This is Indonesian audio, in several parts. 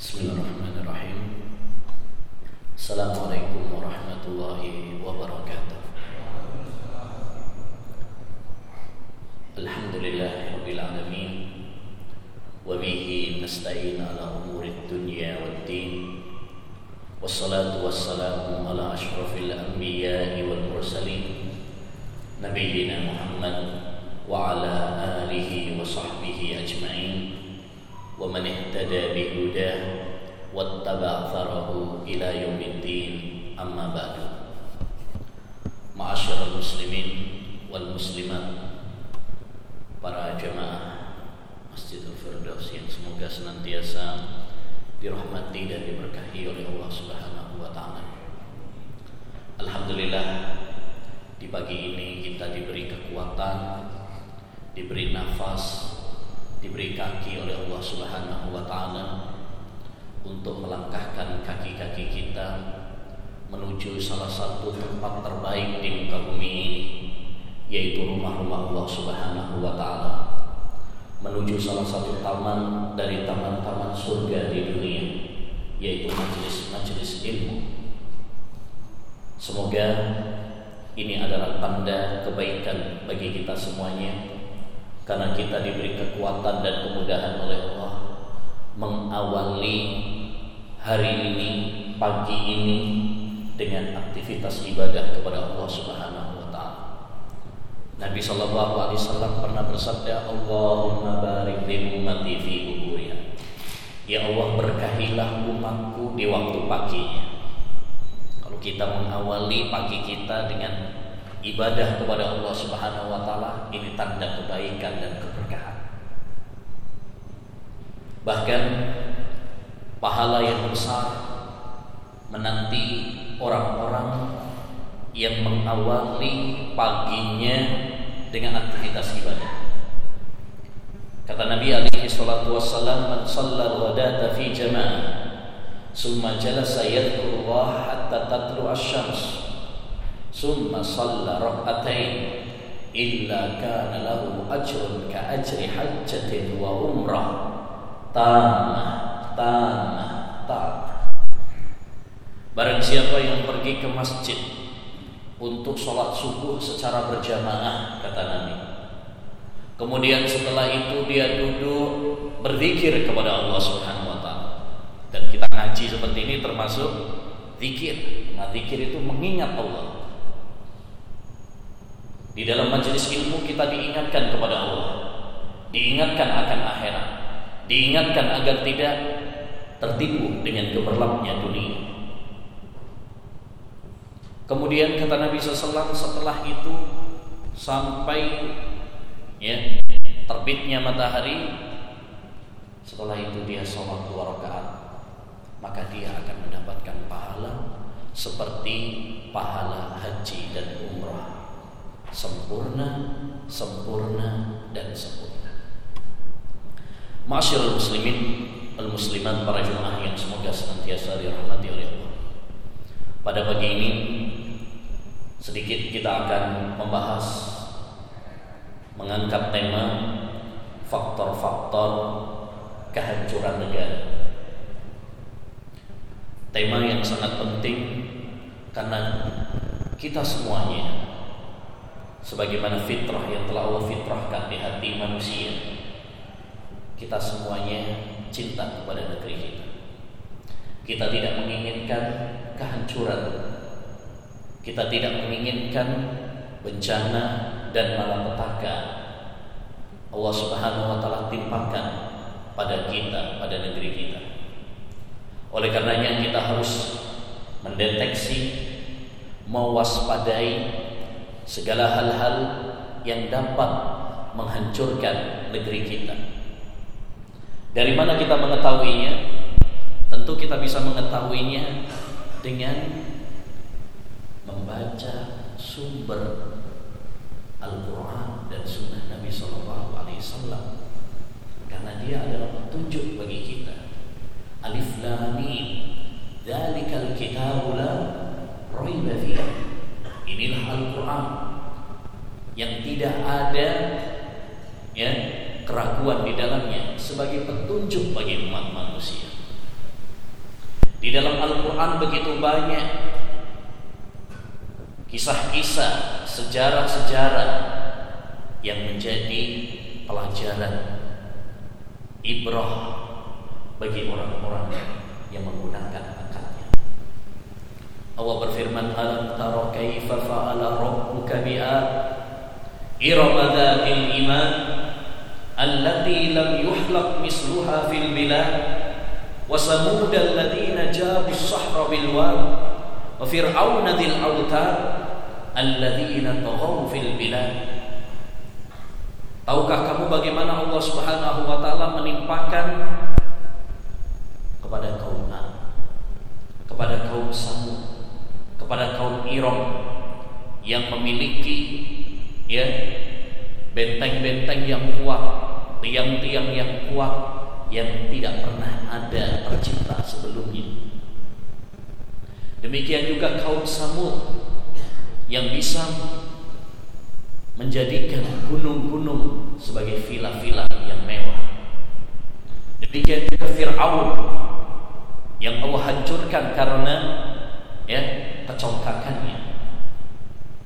Bismillahirrahmanirrahim. Assalamualaikum warahmatullahi wabarakatuh. Alhamdulillah Rabbil Alamin. Wabihi nasta'in ala umurid dunya wad din. Wassalatu wassalamu ala ashrafil anbiya wal mursalin. Nabiyyina Muhammad Wa ala alihi wa sahbihi ajma'in ومن اهتدى بهداه واتبع ثره إلى يوم الدين أما بعد معاشر المسلمين والمسلمات para jemaah Masjidul Firdaus yang semoga senantiasa dirahmati dan diberkahi oleh Allah Subhanahu wa taala. Alhamdulillah di pagi ini kita diberi kekuatan, diberi nafas, diberi kaki oleh Allah Subhanahu wa taala untuk melangkahkan kaki-kaki kita menuju salah satu tempat terbaik di muka bumi yaitu rumah-rumah Allah Subhanahu wa taala menuju salah satu taman dari taman-taman surga di dunia yaitu majelis-majelis ilmu. Semoga ini adalah tanda kebaikan bagi kita semuanya karena kita diberi kekuatan dan kemudahan oleh Allah mengawali hari ini pagi ini dengan aktivitas ibadah kepada Allah Subhanahu wa. Nabi sallallahu alaihi wasallam pernah bersabda, "Allahumma barik li ummati fi kuburiha." Ya Allah berkahilah umatku di waktu paginya. Kalau kita mengawali pagi kita dengan ibadah kepada Allah Subhanahu wa taala ini tanda kebaikan dan keberkahan. Bahkan pahala yang besar menanti orang-orang yang mengawali paginya dengan aktivitas ibadah. Kata Nabi alaihi salatu wassalam, "Man shalla ghadata fi jama'ah, summa jalasa yadhkurullah hatta tatlu asy-syams." summa salla rak'atain illa kana lahu ajrun ka ajri hajjatin wa umrah. Tamah tamah tamah barang siapa yang pergi ke masjid untuk sholat subuh secara berjamaah kata Nabi. Kemudian setelah itu dia duduk berzikir kepada Allah Subhanahu wa taala. Dan kita ngaji seperti ini termasuk zikir. Nah zikir itu mengingat Allah. Di dalam majelis ilmu kita diingatkan kepada Allah, diingatkan akan akhirat, diingatkan agar tidak tertipu dengan gemerlapnya dunia. Kemudian kata Nabi SAW setelah itu sampai ya terbitnya matahari, setelah itu dia sholat dua rakaat, maka dia akan mendapatkan pahala seperti pahala haji dan umrah sempurna, sempurna dan sempurna. Masyaallah muslimin, al muslimat para jemaah yang semoga senantiasa dirahmati oleh Allah. Pada pagi ini sedikit kita akan membahas mengangkat tema faktor-faktor kehancuran negara. Tema yang sangat penting karena kita semuanya sebagaimana fitrah yang telah Allah fitrahkan di hati manusia. Kita semuanya cinta kepada negeri kita. Kita tidak menginginkan kehancuran. Kita tidak menginginkan bencana dan malapetaka. Allah Subhanahu wa taala timpakan pada kita, pada negeri kita. Oleh karenanya kita harus mendeteksi, mewaspadai segala hal-hal yang dapat menghancurkan negeri kita. Dari mana kita mengetahuinya? Tentu kita bisa mengetahuinya dengan membaca sumber Al-Quran dan Sunnah Nabi Sallallahu Alaihi Wasallam karena dia adalah petunjuk bagi kita. Alif Lam Mim, Dzalikal Kitabu la Raiba. Inilah Al-Quran yang tidak ada ya keraguan di dalamnya sebagai petunjuk bagi umat manusia. Di dalam Al-Quran begitu banyak kisah-kisah, sejarah-sejarah yang menjadi pelajaran ibrah bagi orang-orang yang menggunakan. Allah berfirman alam tara kaifa fa'ala rabbuka bi'a iramadatil iman allati lam yuhlaq misluha fil bilad wa samud alladziina jaabu as-sahra bil wad wa fir'auna dzil awtar alladziina taghaw fil bilad. Tahukah kamu bagaimana Allah Subhanahu wa taala menimpakan kepada kaum Nabi, kepada kaum Samud, kepada kaum Iram yang memiliki ya benteng-benteng yang kuat, tiang-tiang yang kuat, yang tidak pernah ada tercipta sebelumnya. Demikian juga kaum Samud yang bisa menjadikan gunung-gunung sebagai villa-villa yang mewah. Demikian juga Fir'aun yang Allah hancurkan karena ya kecongkakannya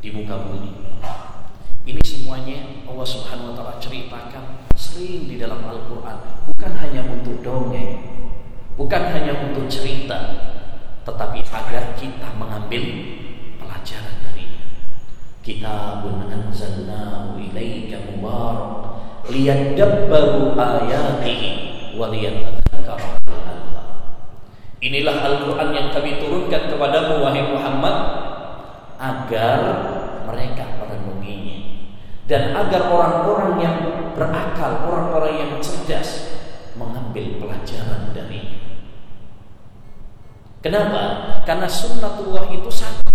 di muka bumi. Ini semuanya Allah Subhanahu wa taala ceritakan sering di dalam Al-Qur'an bukan hanya untuk dongeng, bukan hanya untuk cerita, tetapi agar kita mengambil pelajaran darinya. Kitabun anzalnahu ilaika mubarak liyadabbaru ayatihi wa liyatadhakkaru Inilah Al-Quran yang kami turunkan kepadamu wahai Muhammad agar mereka merenunginya dan agar orang-orang yang berakal, orang-orang yang cerdas mengambil pelajaran dari Kenapa? Karena sunnatullah itu satu.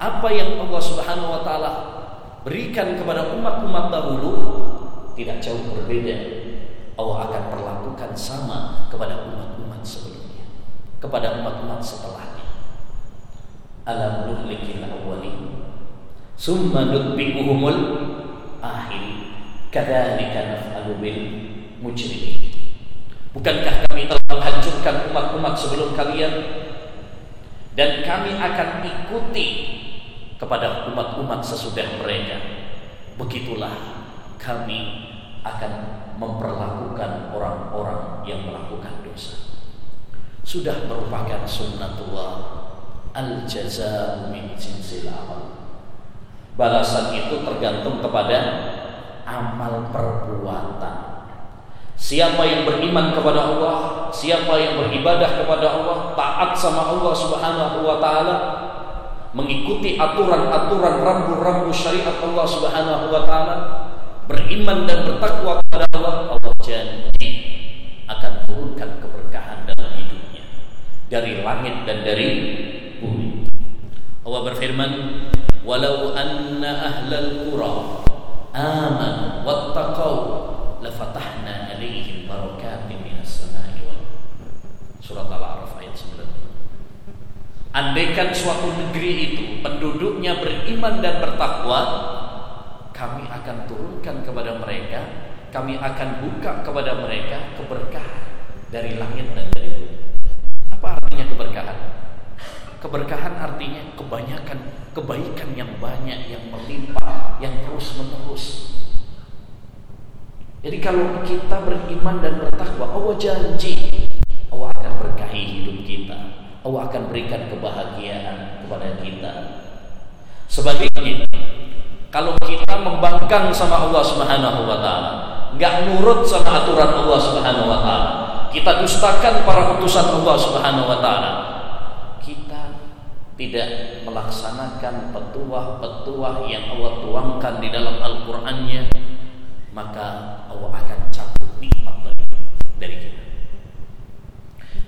Apa yang Allah Subhanahu wa taala berikan kepada umat-umat dahulu tidak jauh berbeda. Allah akan perlakukan sama kepada umat-umat sebelumnya, kepada umat-umat setelahnya. Alam nuhlikil awwalin, summa nutbi'uhumul akhirin. Kadzalika naf'alu bil mujrimin. Bukankah kami telah menghancurkan umat-umat sebelum kalian dan kami akan ikuti kepada umat-umat sesudah mereka. Begitulah kami akan memperlakukan orang-orang yang melakukan dosa. Sudah merupakan sunnatullah al-jazaa'u min jinsil amal. Balasan itu tergantung kepada amal perbuatan. Siapa yang beriman kepada Allah, siapa yang beribadah kepada Allah, taat sama Allah Subhanahu wa taala, mengikuti aturan-aturan rambu-rambu syariat Allah Subhanahu wa taala, beriman dan bertakwa kepada Allah, Allah janji akan turunkan keberkahan dalam hidupnya dari langit dan dari bumi. Allah berfirman, "Walau anna ahlal qura amanu wattaqau lafatahna alaihim barakatin minas samai wal Surat Al-A'raf ayat 9. Andaikan suatu negeri itu penduduknya beriman dan bertakwa, kami akan turunkan kepada mereka, kami akan buka kepada mereka keberkahan dari langit dan dari bumi. Apa artinya keberkahan? Keberkahan artinya kebanyakan kebaikan yang banyak yang melimpah yang terus menerus. Jadi kalau kita beriman dan bertakwa, Allah janji Allah akan berkahi hidup kita. Allah akan berikan kebahagiaan kepada kita. Sebaliknya, kalau kita membangkang sama Allah Subhanahu wa taala, nggak nurut sama aturan Allah Subhanahu wa taala, kita dustakan para putusan Allah Subhanahu wa taala, tidak melaksanakan petuah-petuah yang Allah tuangkan di dalam Al-Qur'annya maka Allah akan cabut nikmat dari, dari kita.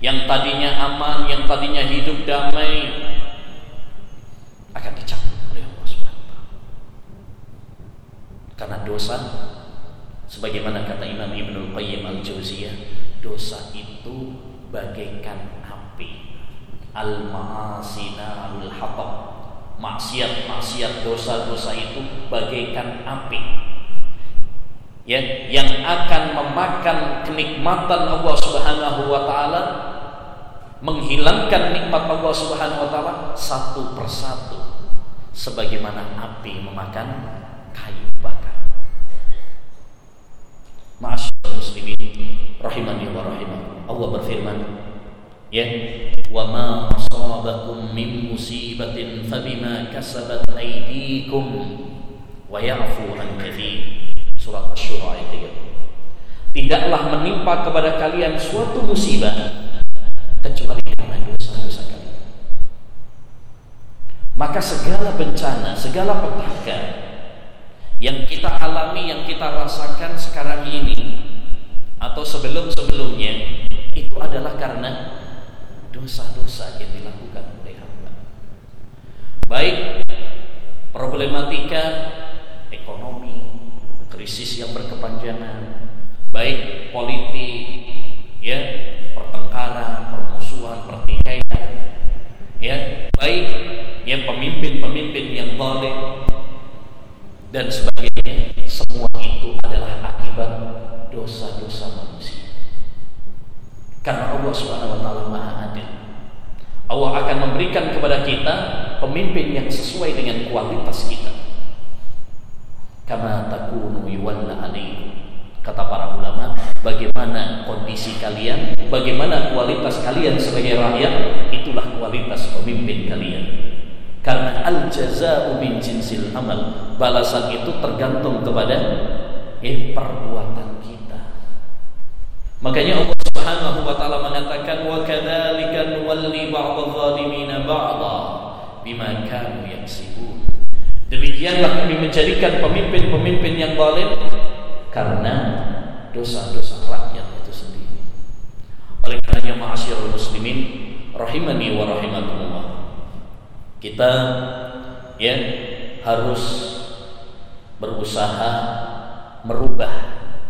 Yang tadinya aman yang tadinya hidup damai akan dicabut oleh Allah Subhanahu karena dosa sebagaimana kata Imam Ibnu Qayyim Al-Jauziyah dosa itu bagaikan al maasina al hatab maksiat-maksiat dosa-dosa itu bagaikan api. Ya yang akan memakan kenikmatan Allah Subhanahu wa taala menghilangkan nikmat Allah Subhanahu wa taala satu persatu. Sebagaimana api memakan kayu. Ma'asyiral muslimin rahimani wa rahimah. Allah berfirman, ya, "Wa ma asabakum min musibatin fabima kasabat aydikum wa ya'fu an katsir." Surat Asy-Syura ayat 3. Tidaklah menimpa kepada kalian suatu musibah kecuali karena dosa-dosa kalian. Maka segala bencana, segala petaka yang kita alami, yang kita rasakan sekarang ini atau sebelum-sebelumnya itu adalah karena dosa-dosa yang dilakukan oleh hamba. Baik problematika ekonomi, krisis yang berkepanjangan, baik politik, ya pertengkaran, permusuhan, pertikaian, ya baik yang pemimpin-pemimpin yang zalim dan sebagainya, semua itu adalah akibat dosa-dosa manusia. Karena Allah Subhanahu wa taala Maha Adil. Allah akan memberikan kepada kita pemimpin yang sesuai dengan kualitas kita. Kama takunu yuwalla alaikum Kata para ulama, bagaimana kondisi kalian, bagaimana kualitas kalian sebagai rakyat, itulah kualitas pemimpin kalian. Karena al jazau min jinsil amal, balasan itu tergantung kepada eh, perbuatan kita. Makanya Allah Subhanahu wa taala mengatakan wa kadzalika nuwalli ba'dadh dhalimina ba'dha bima kanu yaksibun. Demikianlah kami menjadikan pemimpin-pemimpin yang zalim karena dosa-dosa rakyat itu sendiri. Oleh karenanya ma'asyiral muslimin rahimani wa rahimakumullah. Kita ya harus berusaha merubah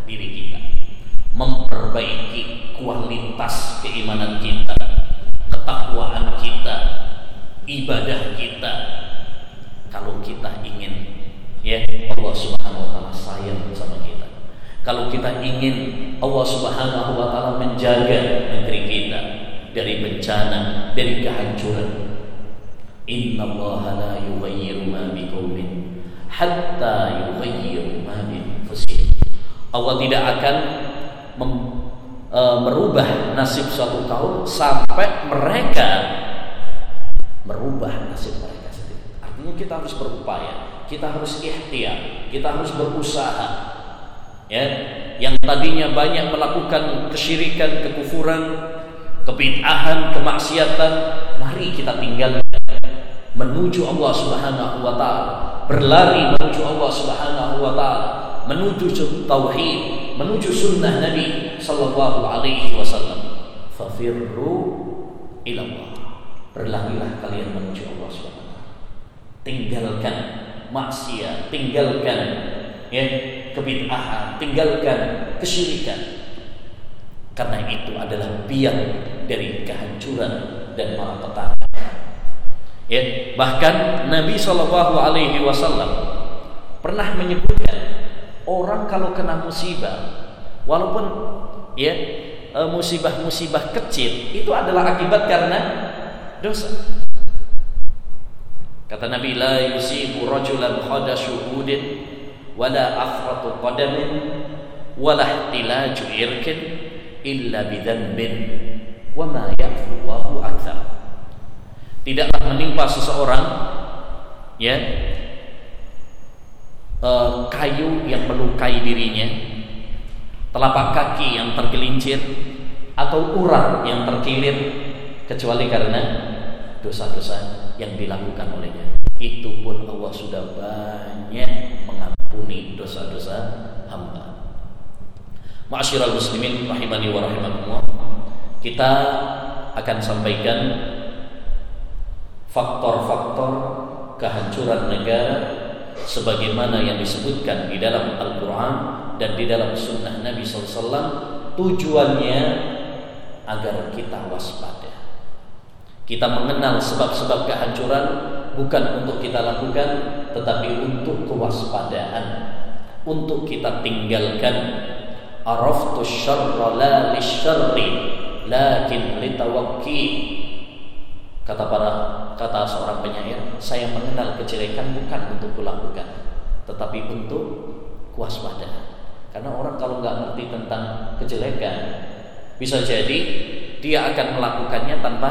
diri kita, memperbaiki kualitas keimanan kita, ketakwaan kita, ibadah kita. Kalau kita ingin ya Allah Subhanahu wa taala sayang sama kita. Kalau kita ingin Allah Subhanahu wa taala menjaga negeri kita dari bencana, dari kehancuran. Inna Allah la yughayyiru ma biqaumin hatta yughayyiru ma bi Allah tidak akan mem, e, merubah nasib suatu kaum sampai mereka merubah nasib mereka sendiri. Artinya kita harus berupaya, kita harus ikhtiar, kita harus berusaha ya yang tadinya banyak melakukan kesyirikan, kekufuran, kebid'ahan, kemaksiatan, mari kita tinggalkan menuju Allah Subhanahu wa taala, berlari menuju Allah Subhanahu wa taala, menuju tauhid, menuju sunnah Nabi sallallahu alaihi wasallam. Fafirru ila Allah. Berlarilah kalian menuju Allah Subhanahu wa taala. Tinggalkan maksiat, tinggalkan ya kebid'ahan, tinggalkan kesyirikan. Karena itu adalah biang dari kehancuran dan malapetaka. Ya, bahkan Nabi Shallallahu Alaihi Wasallam pernah menyebutkan orang kalau kena musibah, walaupun ya e, musibah-musibah kecil itu adalah akibat karena dosa. Kata Nabi la yusibu rajulan khada syuhudin wala afratu qadamin wala ihtilaju irkin illa bidhanbin wa ma yafu Allahu akthar tidaklah menimpa seseorang ya uh, kayu yang melukai dirinya telapak kaki yang tergelincir atau urat yang terkilir kecuali karena dosa-dosa yang dilakukan olehnya itu pun Allah sudah banyak mengampuni dosa-dosa hamba. Ma'asyiral muslimin rahimani wa rahimakumullah. Kita akan sampaikan faktor-faktor kehancuran negara sebagaimana yang disebutkan di dalam Al-Qur'an dan di dalam sunnah Nabi SAW tujuannya agar kita waspada. Kita mengenal sebab-sebab kehancuran bukan untuk kita lakukan tetapi untuk kewaspadaan. Untuk kita tinggalkan araftu syarra la lisyarri lakin litawakki kata para kata seorang penyair saya mengenal kejelekan bukan untuk kulakukan tetapi untuk kuaspada. Karena orang kalau nggak ngerti tentang kejelekan bisa jadi dia akan melakukannya tanpa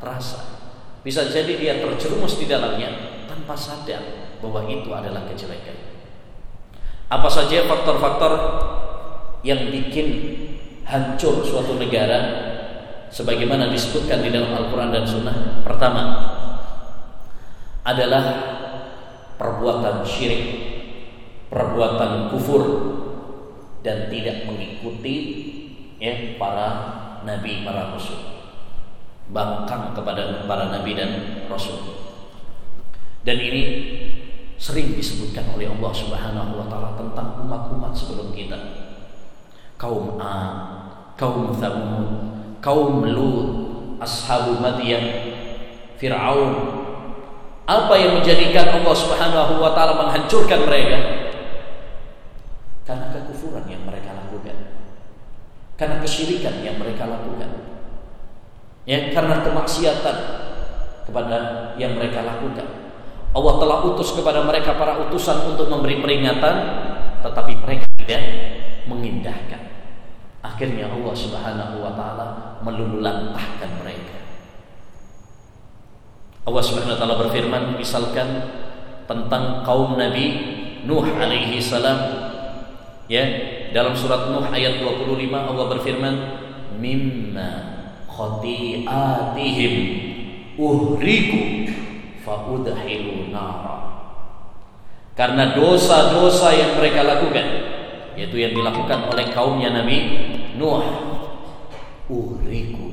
terasa bisa jadi dia terjerumus di dalamnya tanpa sadar bahwa itu adalah kejelekan. Apa saja faktor-faktor yang bikin hancur suatu negara sebagaimana disebutkan di dalam Al-Quran dan Sunnah. Pertama adalah perbuatan syirik perbuatan kufur dan tidak mengikuti ya para nabi para rasul. Bangkang kepada para nabi dan rasul. Dan ini sering disebutkan oleh Allah Subhanahu wa taala tentang umat-umat sebelum kita. Kaum A, kaum Thamud, kaum Lut, ashabu Madian, Fir'aun. Apa yang menjadikan Allah Subhanahu wa taala menghancurkan mereka? Karena kekufuran yang mereka lakukan. Karena kesyirikan yang mereka lakukan. Ya, karena kemaksiatan kepada yang mereka lakukan. Allah telah utus kepada mereka para utusan untuk memberi peringatan, tetapi mereka tidak mengindahkan. Akhirnya Allah Subhanahu wa taala melululantahkan mereka. Allah Subhanahu wa taala berfirman misalkan tentang kaum Nabi Nuh alaihi salam ya dalam surat Nuh ayat 25 Allah berfirman mimma khati'atihim uhriku faudhilu nara karena dosa-dosa yang mereka lakukan yaitu yang dilakukan oleh kaumnya Nabi Nuh. Uriku.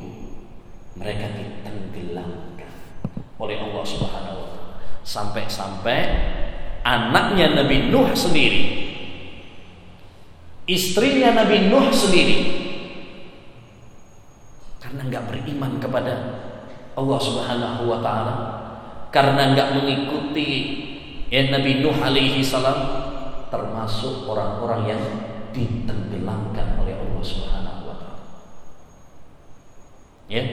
Mereka ditenggelamkan oleh Allah Subhanahu wa taala. Sampai-sampai anaknya Nabi Nuh sendiri istrinya Nabi Nuh sendiri karena nggak beriman kepada Allah Subhanahu wa taala karena nggak mengikuti ya Nabi Nuh alaihi salam termasuk orang-orang yang ditenggelamkan oleh Allah Subhanahu wa taala. Ya.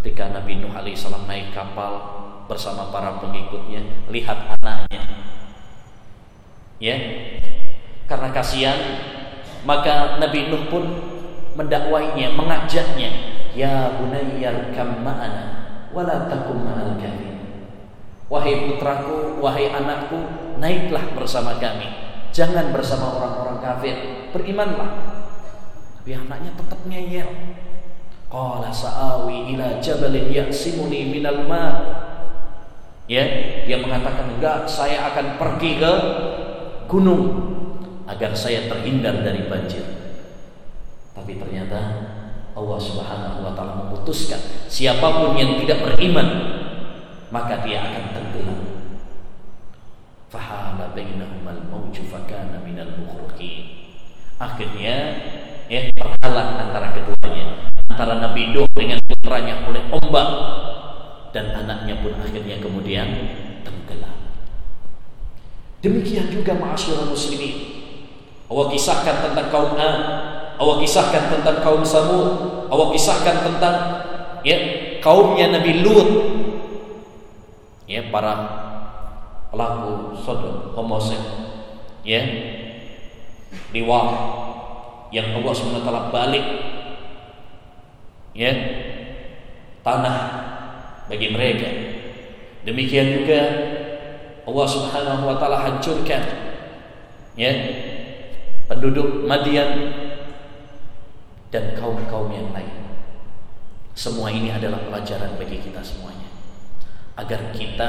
Ketika Nabi Nuh alaihissalam naik kapal bersama para pengikutnya, lihat anaknya. Ya. Karena kasihan, maka Nabi Nuh pun mendakwainya, mengajaknya, "Ya bunayyar kam ma'ana wala takum ma'al Wahai putraku, wahai anakku, naiklah bersama kami. Jangan bersama orang-orang kafir. Berimanlah. Tapi anaknya tetap ngeyel. Qala sa'awi ila jabalin ya'simuni minal ma. Ya, dia mengatakan enggak, saya akan pergi ke gunung agar saya terhindar dari banjir. Tapi ternyata Allah Subhanahu wa taala memutuskan siapa pun yang tidak beriman maka dia akan tenggelam. Fahala bainahumal fakana minal. Akhirnya ya terhalang antara keduanya, antara Nabi Nuh dengan putranya oleh ombak dan anaknya pun akhirnya kemudian tenggelam. Demikian juga ma'asyiral muslimin. Allah kisahkan tentang kaum Ad, Allah kisahkan tentang kaum Samud, Allah kisahkan tentang ya kaumnya Nabi Lut ya para pelaku sodom homosek ya. Liwat yang Allah SWT balik ya. Tanah bagi mereka. Demikian juga Allah Subhanahu wa taala hancurkan ya penduduk Madian dan kaum-kaum yang lain. Semua ini adalah pelajaran bagi kita semuanya. Agar kita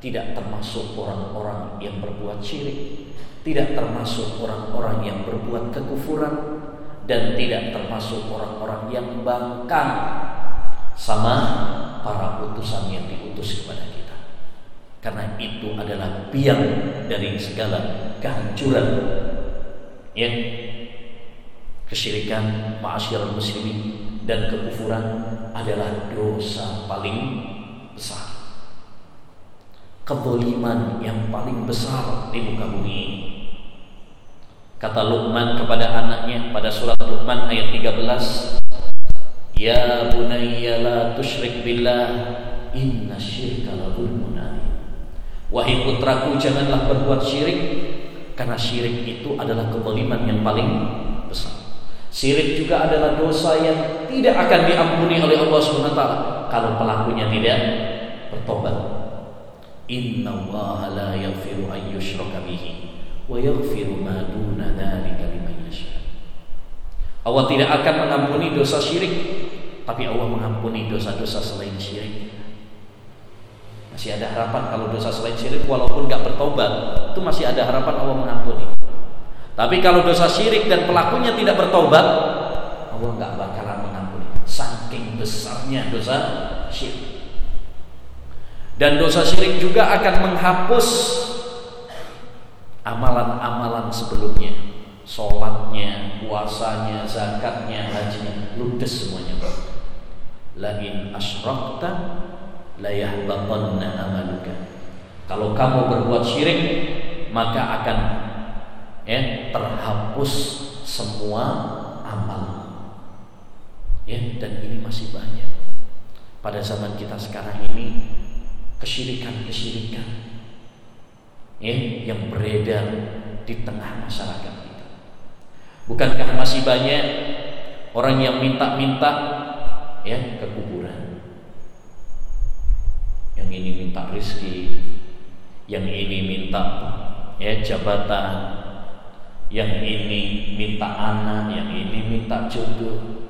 tidak termasuk orang-orang yang berbuat syirik, tidak termasuk orang-orang yang berbuat kekufuran dan tidak termasuk orang-orang yang bangkang sama para utusan yang diutus kepada kita. Karena itu adalah biang dari segala kehancuran. Ya. Kesyirikan, ma'asyiral muslimin dan kekufuran adalah dosa paling besar. Keboliman yang paling besar di muka bumi ini. Kata Luqman kepada anaknya pada surat Luqman ayat 13, "Ya bunayya la tusyrik billah, inna syirka la dzulmun Wahai putraku, janganlah berbuat syirik karena syirik itu adalah kezaliman yang paling besar. Syirik juga adalah dosa yang tidak akan diampuni oleh Allah taala kalau pelakunya tidak bertobat. Inna Allah la yaghfiru an yushraka bihi wa yaghfiru ma duna dzalika liman yasha. Allah tidak akan mengampuni dosa syirik, tapi Allah mengampuni dosa-dosa selain syirik. Masih ada harapan kalau dosa selain syirik walaupun nggak bertobat, itu masih ada harapan Allah mengampuni. Tapi kalau dosa syirik dan pelakunya tidak bertobat, Allah nggak bakalan mengampuni. Saking besarnya dosa syirik. Dan dosa syirik juga akan menghapus amalan-amalan sebelumnya. Sholatnya, puasanya, zakatnya, hajinya. Ludes semuanya lain asrakta la yahbatanna amaluka. Kalau kamu berbuat syirik maka akan ya terhapus semua amal. Ya dan ini masih banyak. Pada zaman kita sekarang ini kesyirikan-kesyirikan ya, yang beredar di tengah masyarakat kita. Bukankah masih banyak orang yang minta-minta ya ke kuburan? Yang ini minta rezeki, yang ini minta ya jabatan, yang ini minta anak, yang ini minta jodoh.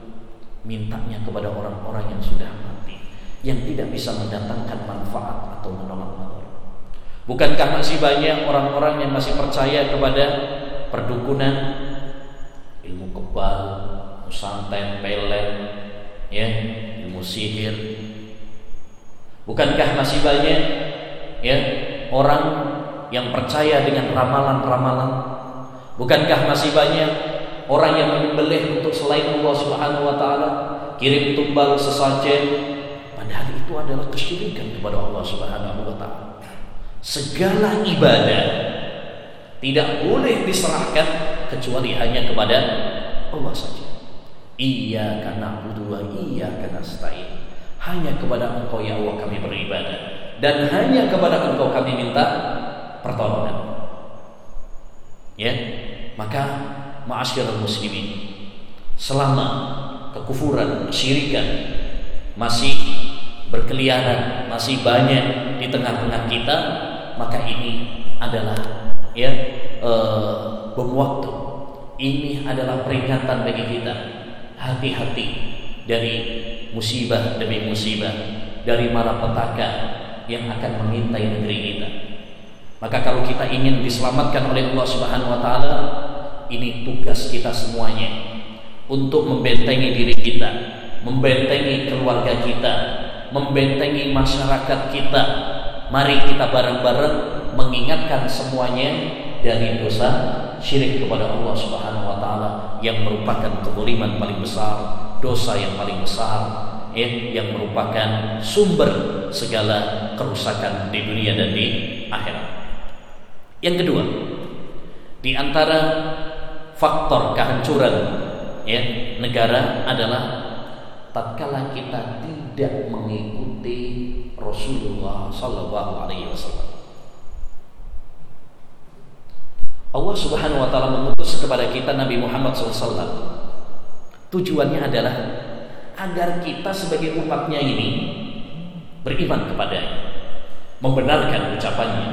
Mintanya kepada orang-orang yang sudah mati, yang tidak bisa mendatangkan manfaat atau menolak manfaat. Bukankah masih banyak orang-orang yang masih percaya kepada perdukunan, ilmu kebal, santet, pelet, ya, ilmu sihir? Bukankah masih banyak ya orang yang percaya dengan ramalan-ramalan? Bukankah masih banyak orang yang menyembelih untuk selain Allah Subhanahu wa taala, kirim tumbal sesajen, padahal itu adalah kesyirikan kepada Allah Subhanahu wa taala segala ibadah tidak boleh diserahkan kecuali hanya kepada Allah saja. Iya karena berdua, iya karena stain. Hanya kepada Engkau ya Allah kami beribadah dan hanya kepada Engkau kami minta pertolongan. Ya, maka ma'asyiral muslimin selama kekufuran, kesyirikan masih berkeliaran, masih banyak di tengah-tengah kita, maka ini adalah ya uh, bom waktu. Ini adalah peringatan bagi kita. Hati-hati dari musibah demi musibah, dari malapetaka yang akan mengintai negeri kita. Maka kalau kita ingin diselamatkan oleh Allah Subhanahu wa taala, ini tugas kita semuanya untuk membentengi diri kita, membentengi keluarga kita, membentengi masyarakat kita Mari kita bareng-bareng mengingatkan semuanya dari dosa syirik kepada Allah Subhanahu wa taala yang merupakan kezaliman paling besar, dosa yang paling besar, ya, yang merupakan sumber segala kerusakan di dunia dan di akhirat. Yang kedua, di antara faktor kehancuran ya negara adalah tatkala kita tidak mengikuti Rasulullah Sallallahu Alaihi Wasallam. Allah Subhanahu Wa Taala mengutus kepada kita Nabi Muhammad SAW. Tujuannya adalah agar kita sebagai umatnya ini beriman kepadanya, membenarkan ucapannya,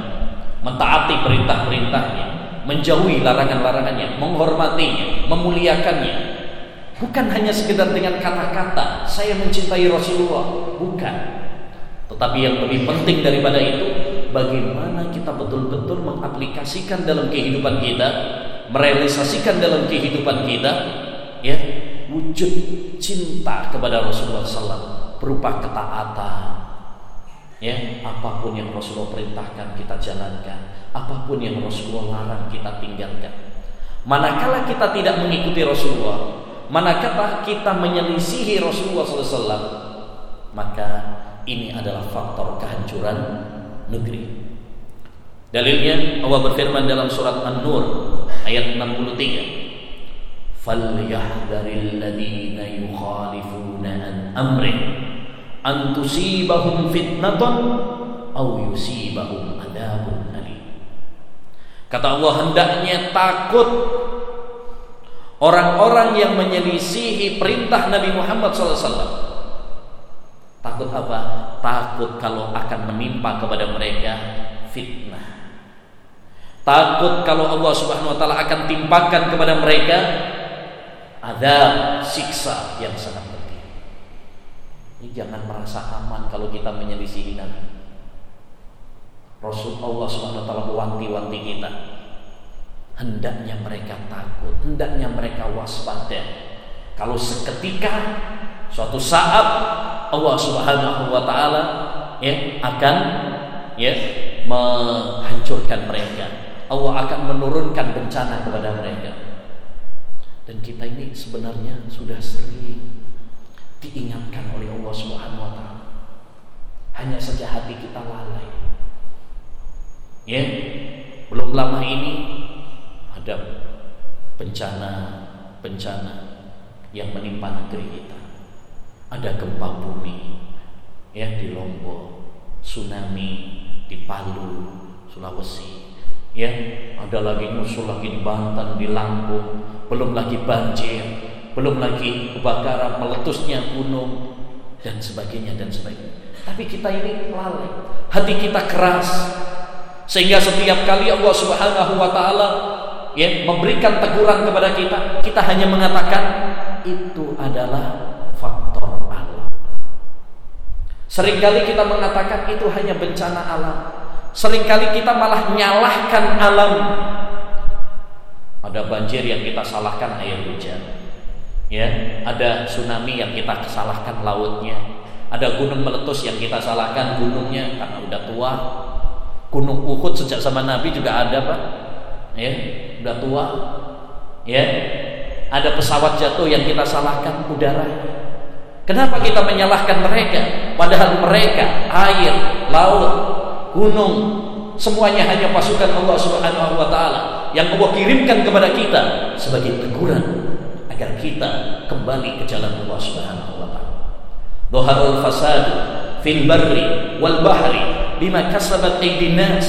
mentaati perintah-perintahnya, menjauhi larangan-larangannya, menghormatinya, memuliakannya. Bukan hanya sekedar dengan kata-kata, saya mencintai Rasulullah, bukan. Tetapi yang lebih penting daripada itu, bagaimana kita betul-betul mengaplikasikan dalam kehidupan kita, merealisasikan dalam kehidupan kita, ya wujud cinta kepada Rasulullah SAW berupa ketaatan, ya apa pun yang Rasulullah perintahkan kita jalankan, apa pun yang Rasulullah larang kita tinggalkan. Manakala kita tidak mengikuti Rasulullah, manakala kita menyelisihi Rasulullah SAW, maka ini adalah faktor kehancuran negeri. Dalilnya Allah berfirman dalam surat An-Nur ayat 63 falyahdharil ladzina yukhalifuna an amri an tusibahum fitnatun aw yusibahum adabun alim kata Allah hendaknya takut orang-orang yang menyelisihi perintah Nabi Muhammad SAW takut apa? takut kalau akan menimpa kepada mereka fitnah Takut kalau Allah Subhanahu wa taala akan timpakan kepada mereka ada siksa yang sangat pedih. Ini jangan merasa aman kalau kita menyelisihi Nabi. Rasul Allah Subhanahu wa taala mewanti-wanti kita. Hendaknya mereka takut, hendaknya mereka waspada. Kalau seketika suatu saat Allah Subhanahu wa taala ya akan ya menghancurkan mereka Allah akan menurunkan bencana kepada mereka. Dan kita ini sebenarnya sudah sering diingatkan oleh Allah Subhanahu wa taala. Hanya saja hati kita lalai. Ya, belum lama ini ada bencana-bencana yang menimpa negeri kita. Ada gempa bumi ya di Lombok, tsunami di Palu, Sulawesi, ya. Ada lagi nyusul lagi di Banten di Lampung. Belum lagi banjir belum lagi kebakaran meletusnya gunung dan sebagainya dan sebagainya. Tapi kita ini lalai. Hati kita keras. Sehingga setiap kali Allah Subhanahu wa taala ya memberikan teguran kepada kita kita hanya mengatakan itu adalah faktor alam sering kali kita mengatakan itu hanya bencana alam Seringkali kita malah nyalahkan alam. Ada banjir yang kita salahkan air hujan. Ya, ada tsunami yang kita salahkan lautnya. Ada gunung meletus yang kita salahkan gunungnya karena udah tua. Gunung Uhud sejak zaman Nabi juga ada, Pak. Ya, udah tua. Ya. Ada pesawat jatuh yang kita salahkan udara. Kenapa kita menyalahkan mereka? Padahal mereka, air, laut, gunung, semuanya hanya pasukan Allah Subhanahu wa taala yang Allah kirimkan kepada kita sebagai teguran agar kita kembali ke jalan Allah Subhanahu wa taala. Dhaharul fasad fil barri wal bahri nas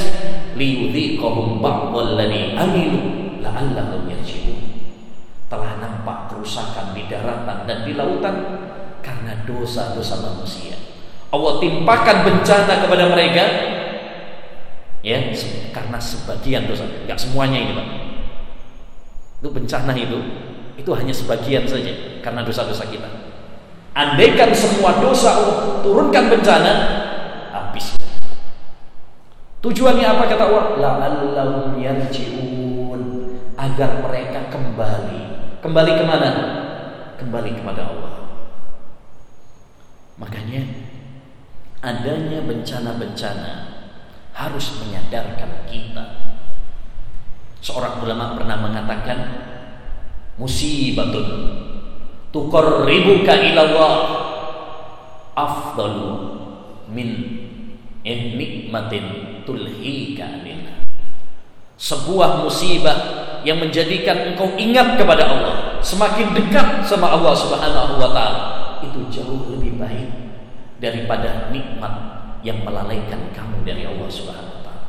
liyudhiqahum ba'dhal ladzi amilu la'allahum yarji'un. Telah nampak kerusakan di daratan dan di lautan karena dosa-dosa manusia. Allah timpakan bencana kepada mereka ya karena sebagian dosa nggak semuanya ini pak itu bencana itu itu hanya sebagian saja karena dosa-dosa kita andaikan semua dosa Allah turunkan bencana tujuannya apa kata Allah? La'allahum yarji'un. Agar mereka kembali. Kembali ke mana kembali kepada Allah. Makanya adanya bencana-bencana harus menyadarkan kita. Seorang ulama pernah mengatakan musibatun tuqarribuka ila Allah afdalu min nikmatin tulhika. Sebuah musibah yang menjadikan engkau ingat kepada Allah, semakin dekat sama Allah Subhanahu wa taala, itu jauh lebih baik daripada nikmat yang melalaikan kamu dari Allah Subhanahu wa taala.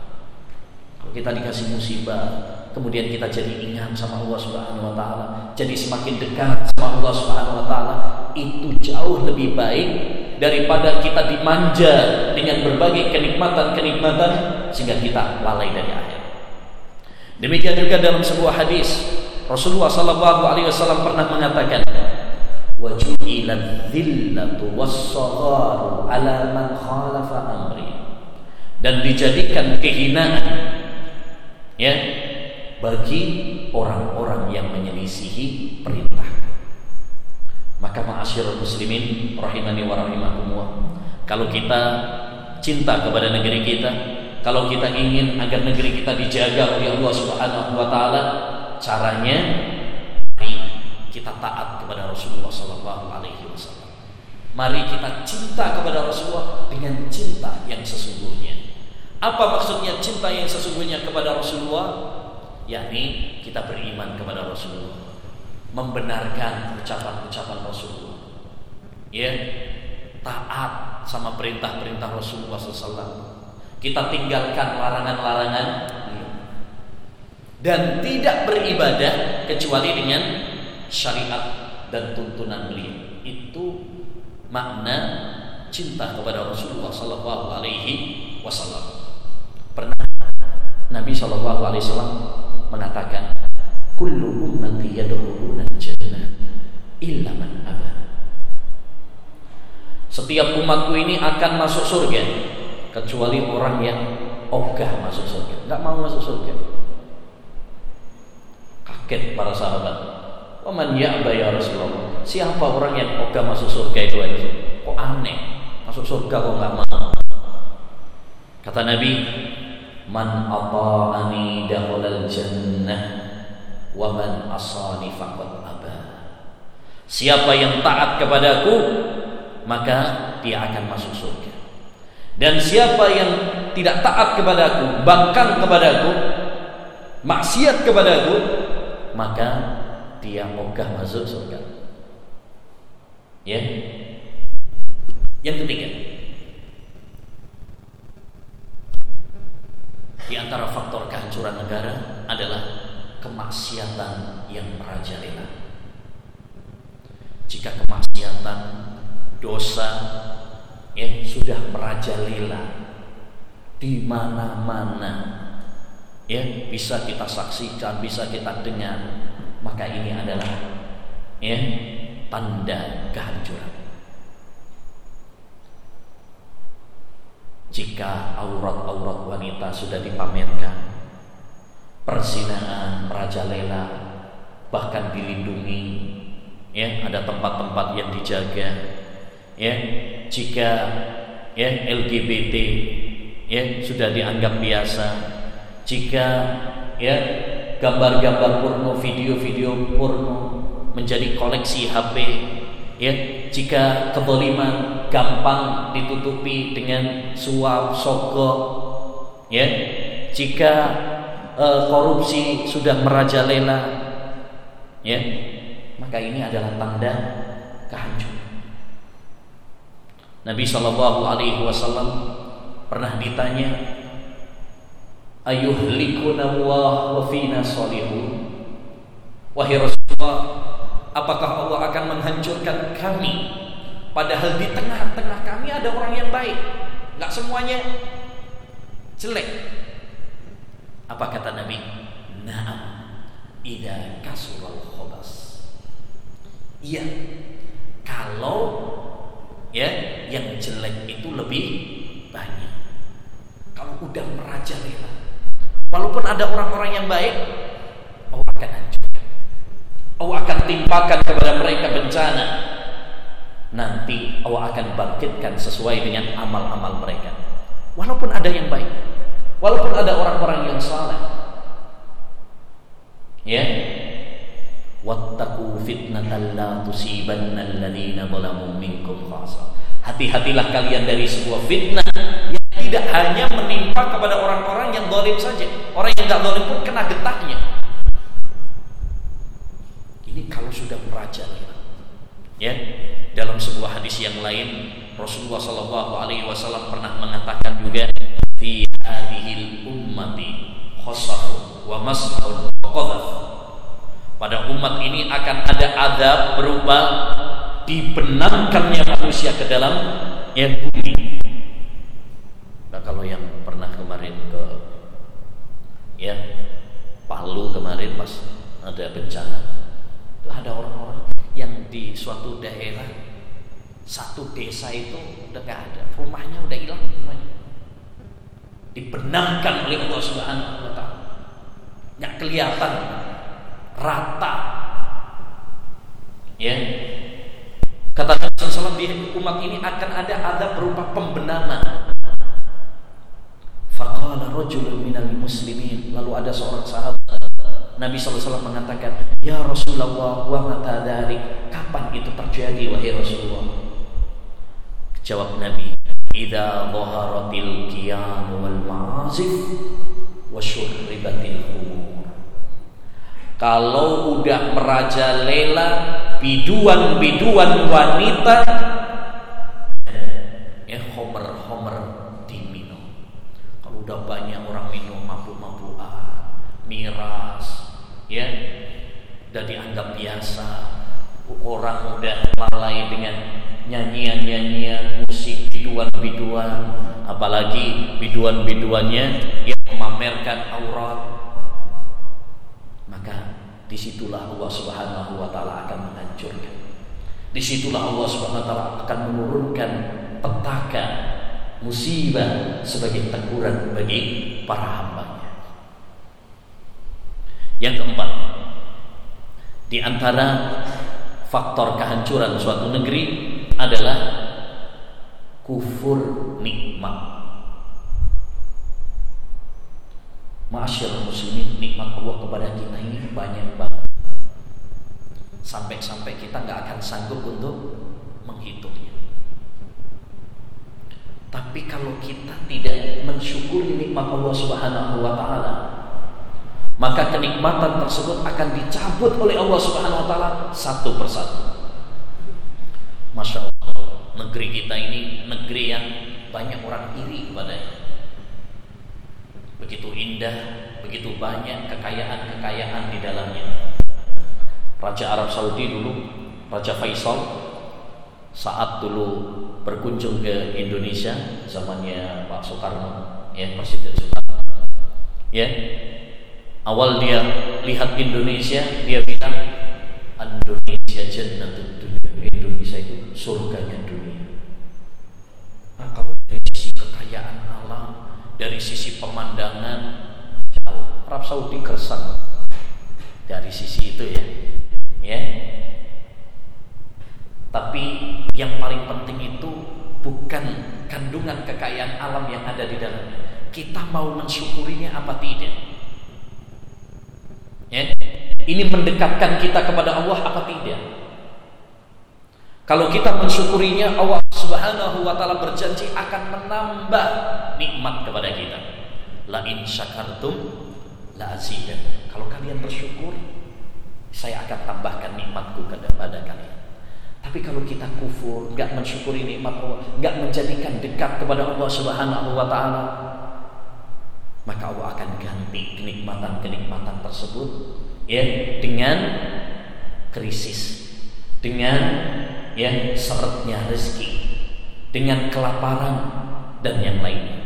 Kalau kita dikasih musibah, kemudian kita jadi ingat sama Allah Subhanahu wa taala, jadi semakin dekat sama Allah Subhanahu wa taala, itu jauh lebih baik daripada kita dimanja dengan berbagai kenikmatan-kenikmatan sehingga kita lalai dari akhir. Demikian juga dalam sebuah hadis Rasulullah sallallahu alaihi wasallam pernah mengatakan dhillatu dan dijadikan kehinaan ya bagi orang-orang yang menyelisihi perintah maka ma'asyiral muslimin rahimani wa rahimakumullah kalau kita cinta kepada negeri kita kalau kita ingin agar negeri kita dijaga oleh Allah Subhanahu wa taala caranya kita taat kepada Rasulullah Sallallahu Alaihi Wasallam. Mari kita cinta kepada Rasulullah dengan cinta yang sesungguhnya. Apa maksudnya cinta yang sesungguhnya kepada Rasulullah? Yakni kita beriman kepada Rasulullah, membenarkan ucapan-ucapan Rasulullah. Ya, taat sama perintah-perintah Rasulullah SAW. Kita tinggalkan larangan-larangan dan tidak beribadah kecuali dengan syariat dan tuntunan beliau. Itu makna cinta kepada Rasulullah Sallallahu Alaihi Wasallam. Pernah Nabi Sallallahu Alaihi Wasallam mengatakan kullu ummati yadkhuluna jannah illa man aba. Setiap umatku ini akan masuk surga kecuali orang yang ogah masuk surga. Nggak mau masuk surga. Kaget para sahabat. Waman ya'ba ya Rasulullah? Siapa orang yang ogah masuk surga itu aja Kok aneh? Masuk surga kok nggak mau? Kata Nabi Man ata'ani dakhalal jannah wa man asani faqad aba. Siapa yang taat kepadaku maka dia akan masuk surga. Dan siapa yang tidak taat kepadaku, bahkan kepadaku, maksiat kepadaku, maka dia ogah masuk surga. Ya. Yang ketiga, Di antara faktor kehancuran negara adalah kemaksiatan yang merajalela. Jika kemaksiatan, dosa ya sudah merajalela di mana-mana ya bisa kita saksikan, bisa kita dengar, maka ini adalah ya tanda kehancuran. Jika aurat-aurat wanita sudah dipamerkan perzinaan merajalela bahkan dilindungi ya ada tempat-tempat yang dijaga ya jika ya LGBT ya sudah dianggap biasa jika ya gambar-gambar porno video-video porno menjadi koleksi HP ya jika keboliman gampang ditutupi dengan suap sogok ya. Jika e, korupsi sudah merajalela ya maka ini adalah tanda kehancuran. Nabi Shallallahu Alaihi Wasallam pernah ditanya ayuhlikuna wa fina salihun? Wahai Rasulullah apakah Allah akan menghancurkan kami? Padahal di tengah-tengah kami ada orang yang baik. Nggak semuanya jelek. Apa kata Nabi? Na'am ida kasural khobas iya kalau ya yang jelek itu lebih banyak. Kalau udah merajalela. Walaupun ada orang-orang yang baik Allah akan hancur Allah akan timpakan kepada mereka bencana. Nanti Allah akan bangkitkan sesuai dengan amal-amal mereka. Walaupun ada yang baik, walaupun ada orang-orang yang saleh. Ya. Wattaqu fitnatan la tusibanna alladziina zalamu minkum khassa. Hati-hatilah kalian dari sebuah fitnah yang tidak hanya menimpa kepada orang-orang yang zalim saja. Orang yang tidak zalim pun kena getahnya. Ini kalau sudah merajalela. Ya, dalam sebuah hadis yang lain Rasulullah Shallallahu pernah mengatakan juga fi ummati khosafun wa mas'un wa pada umat ini akan ada adab berupa dibenamkannya manusia ke dalam ya bumi. Nah kalau yang pernah kemarin ke ya Palu kemarin pas ada bencana ada orang-orang yang di suatu daerah satu desa itu udah gak ada. Rumahnya udah hilang semuanya. Dibenamkan oleh Allah Subhanahu wa taala. Nggak kelihatan. Rata. Ya. Kata Nabi SAW di umat ini akan ada ada berupa pembenaman faqala rajulun minal muslimin. Lalu ada seorang sahabat Nabi SAW mengatakan, Ya Rasulullah, wa mata kapan itu terjadi wahai Rasulullah? Jawab Nabi, Ida dhaharatil kiyan wal ma'azif wa syurribatil khumur. kalau udah merajalela biduan-biduan wanita ya homer-homer diminum kalau udah banyak orang minum mabuk-mabukan miras ya udah dianggap biasa orang udah lalai dengan nyanyian-nyanyian musik biduan-biduan apalagi biduan-biduannya yang memamerkan aurat. Maka di situlah Allah Subhanahu wa taala akan menghancurkan. Di situlah Allah Subhanahu wa taala akan menurunkan petaka musibah sebagai teguran bagi para hambanya. Yang keempat di antara faktor kehancuran suatu negeri adalah kufur nikmat. Masyarakat muslimin nikmat Allah kepada kita ini banyak banget. Sampai-sampai kita nggak akan sanggup untuk menghitungnya. Tapi kalau kita tidak mensyukuri nikmat Allah Subhanahu wa taala, maka kenikmatan tersebut akan dicabut oleh Allah Subhanahu wa taala satu persatu. Masya Allah, negeri kita ini negeri yang banyak orang iri kepadanya. Begitu indah, begitu banyak kekayaan-kekayaan di dalamnya. Raja Arab Saudi dulu, Raja Faisal saat dulu berkunjung ke Indonesia zamannya Pak Soekarno, ya Presiden Soekarno. Ya. Awal dia lihat Indonesia, dia bilang Indonesia jannatul dunia. Indonesia itu surganya dunia. Nah, kalau dari sisi kekayaan alam, dari sisi pemandangan, jauh. Arab Saudi kersang dari sisi itu ya. Ya. Tapi yang paling penting itu bukan kandungan kekayaan alam yang ada di dalamnya. Kita mau mensyukurinya apa tidak? Ini mendekatkan kita kepada Allah apa tidak? Kalau kita mensyukurinya, Allah Subhanahu wa taala berjanji akan menambah nikmat kepada kita. La in syakartum la azidan. Kalau kalian bersyukur, saya akan tambahkan nikmatku kepada kalian. Tapi kalau kita kufur, nggak mensyukuri nikmat Allah, nggak menjadikan dekat kepada Allah Subhanahu wa taala, maka Allah akan ganti kenikmatan-kenikmatan tersebut ya dengan krisis, dengan ya seretnya rezeki, dengan kelaparan dan yang lainnya.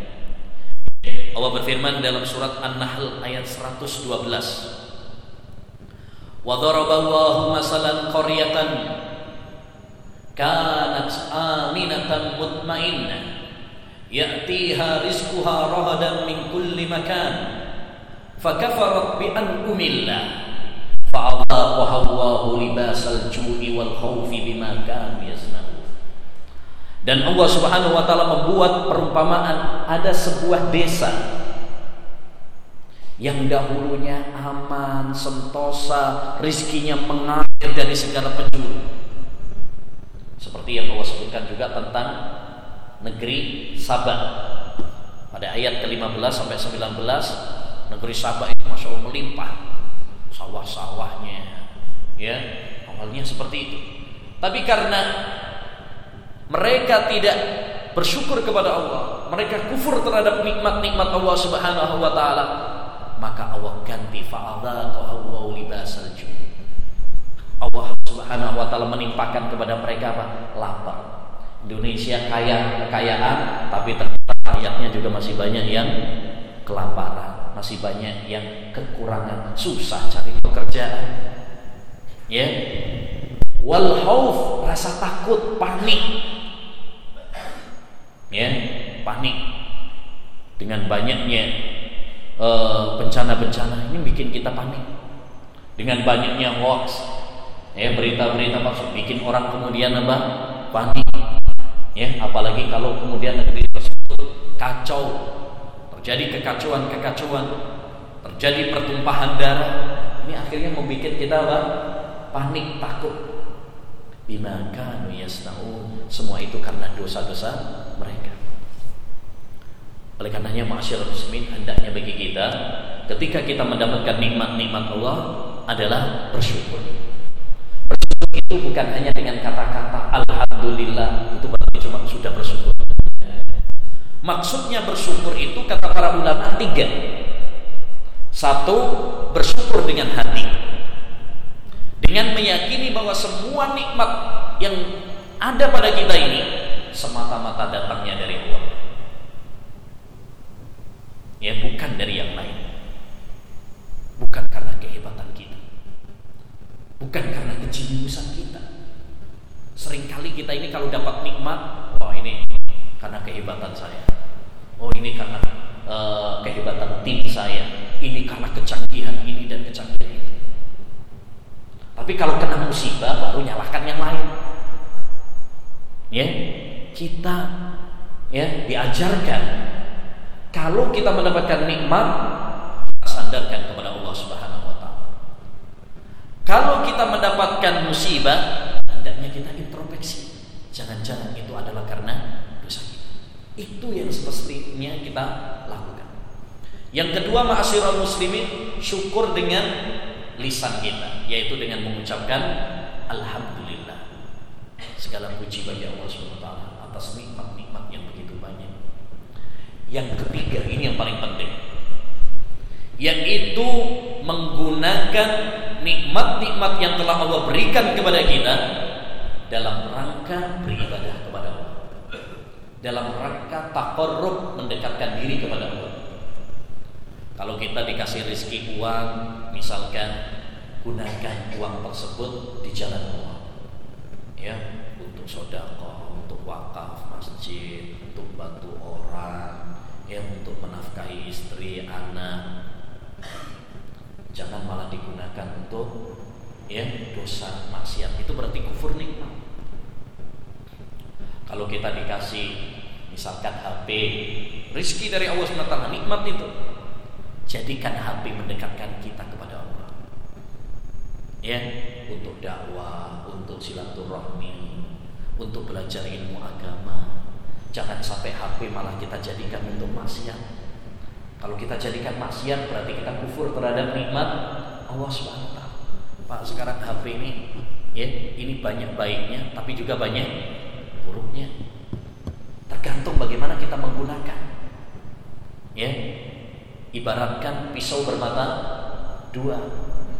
Allah berfirman dalam surat An-Nahl ayat 112. Wa daraballahu masalan qaryatan kanat aminatan mutmainnah ya'tiha rizquha ragadan min kulli makan fakafarat bi an'umillah ju'i wal khawfi bima kanu yasna'un dan Allah Subhanahu wa taala membuat perumpamaan ada sebuah desa yang dahulunya aman, sentosa, rizkinya mengalir dari segala penjuru. Seperti yang Allah sebutkan juga tentang negeri Sabah. Pada ayat ke-15 sampai 19, negeri Sabah itu Masya Allah melimpah sawah-sawahnya. Ya, awalnya seperti itu. Tapi karena mereka tidak bersyukur kepada Allah, mereka kufur terhadap nikmat-nikmat Allah Subhanahu wa taala, maka Allah ganti fa'adhaqahu libasal ju. Allah Subhanahu wa taala menimpakan kepada mereka apa? lapar. Indonesia kaya kekayaan, tapi ternyata rakyatnya juga masih banyak yang kelaparan, masih banyak yang kekurangan, susah cari pekerjaan. Ya. Wal khauf, rasa takut, panik. Ya, panik. Dengan banyaknya bencana-bencana uh, ini bikin kita panik. Dengan banyaknya hoax, ya berita-berita masuk bikin orang kemudian apa? panik. Ya, apalagi kalau kemudian negeri tersebut kacau, terjadi kekacauan-kekacauan, terjadi pertumpahan darah, ini akhirnya membuat kita apa? panik, takut. Bima kanu yasnaun. Semua itu karena dosa-dosa mereka. Oleh karenanya masyarakat muslimin hendaknya bagi kita ketika kita mendapatkan nikmat-nikmat Allah adalah bersyukur. Bersyukur itu bukan hanya dengan kata-kata alhamdulillah itu berarti cuma sudah bersyukur. Maksudnya bersyukur itu kata para ulama tiga. Satu, bersyukur dengan hati. Dengan meyakini bahwa semua nikmat yang ada pada kita ini semata-mata datangnya dari Allah. Ya, bukan dari yang lain. Bukan karena kehebatan kita. Bukan karena kejeniusan kita. Seringkali kita ini kalau dapat nikmat, wah ini karena kehebatan saya. Oh ini karena uh, kehebatan tim saya. Ini karena kecanggihan ini dan kecanggihan itu. Tapi kalau kena musibah baru nyalahkan yang lain. Ya, kita ya diajarkan kalau kita mendapatkan nikmat kita sandarkan kepada Allah Subhanahu wa. Kalau kita mendapatkan musibah, hendaknya kita introspeksi. Jangan-jangan itu adalah karena. Itu yang semestinya kita lakukan. Yang kedua, ma'asyiral muslimin, syukur dengan lisan kita, yaitu dengan mengucapkan alhamdulillah. Segala puji bagi Allah Subhanahu wa taala atas nikmat-nikmat yang begitu banyak. Yang ketiga ini yang paling penting. Yaitu menggunakan nikmat-nikmat yang telah Allah berikan kepada kita dalam rangka beribadah kepada Allah. Dalam rangka takarrub mendekatkan diri kepada Allah. Kalau kita dikasih rezeki uang, misalkan gunakan uang tersebut di jalan Allah. Ya, untuk sodako, wakaf masjid, untuk bantu orang, ya untuk menafkahi istri, anak. Jangan malah digunakan untuk ya dosa maksiat. Itu berarti kufur nikmat. Kalau kita dikasih misalkan HP, rizki dari Allah SWT nikmat itu. Jadikan HP mendekatkan kita kepada Allah. Ya, untuk dakwah, untuk silaturahmi, untuk belajar ilmu agama. Jangan sampai HP malah kita jadikan untuk maksiat. Kalau kita jadikan maksiat berarti kita kufur terhadap nikmat Allah SWT. Pak sekarang HP ini ya ini banyak baiknya tapi juga banyak buruknya. Tergantung bagaimana kita menggunakan. Ya. Ibaratkan pisau bermata dua.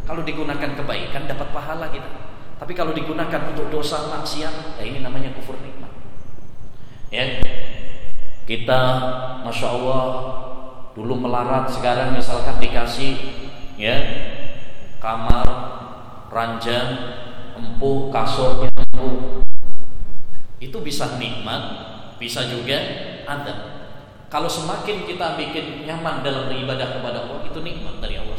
Kalau digunakan kebaikan dapat pahala kita. Tapi kalau digunakan untuk dosa maksiat, ya ini namanya kufur nikmat. Ya, kita, masya Allah, dulu melarat, sekarang misalkan dikasih, ya, kamar, ranjang, empuk, kasurnya empuk, itu bisa nikmat, bisa juga ada. Kalau semakin kita bikin nyaman dalam beribadah kepada Allah, itu nikmat dari Allah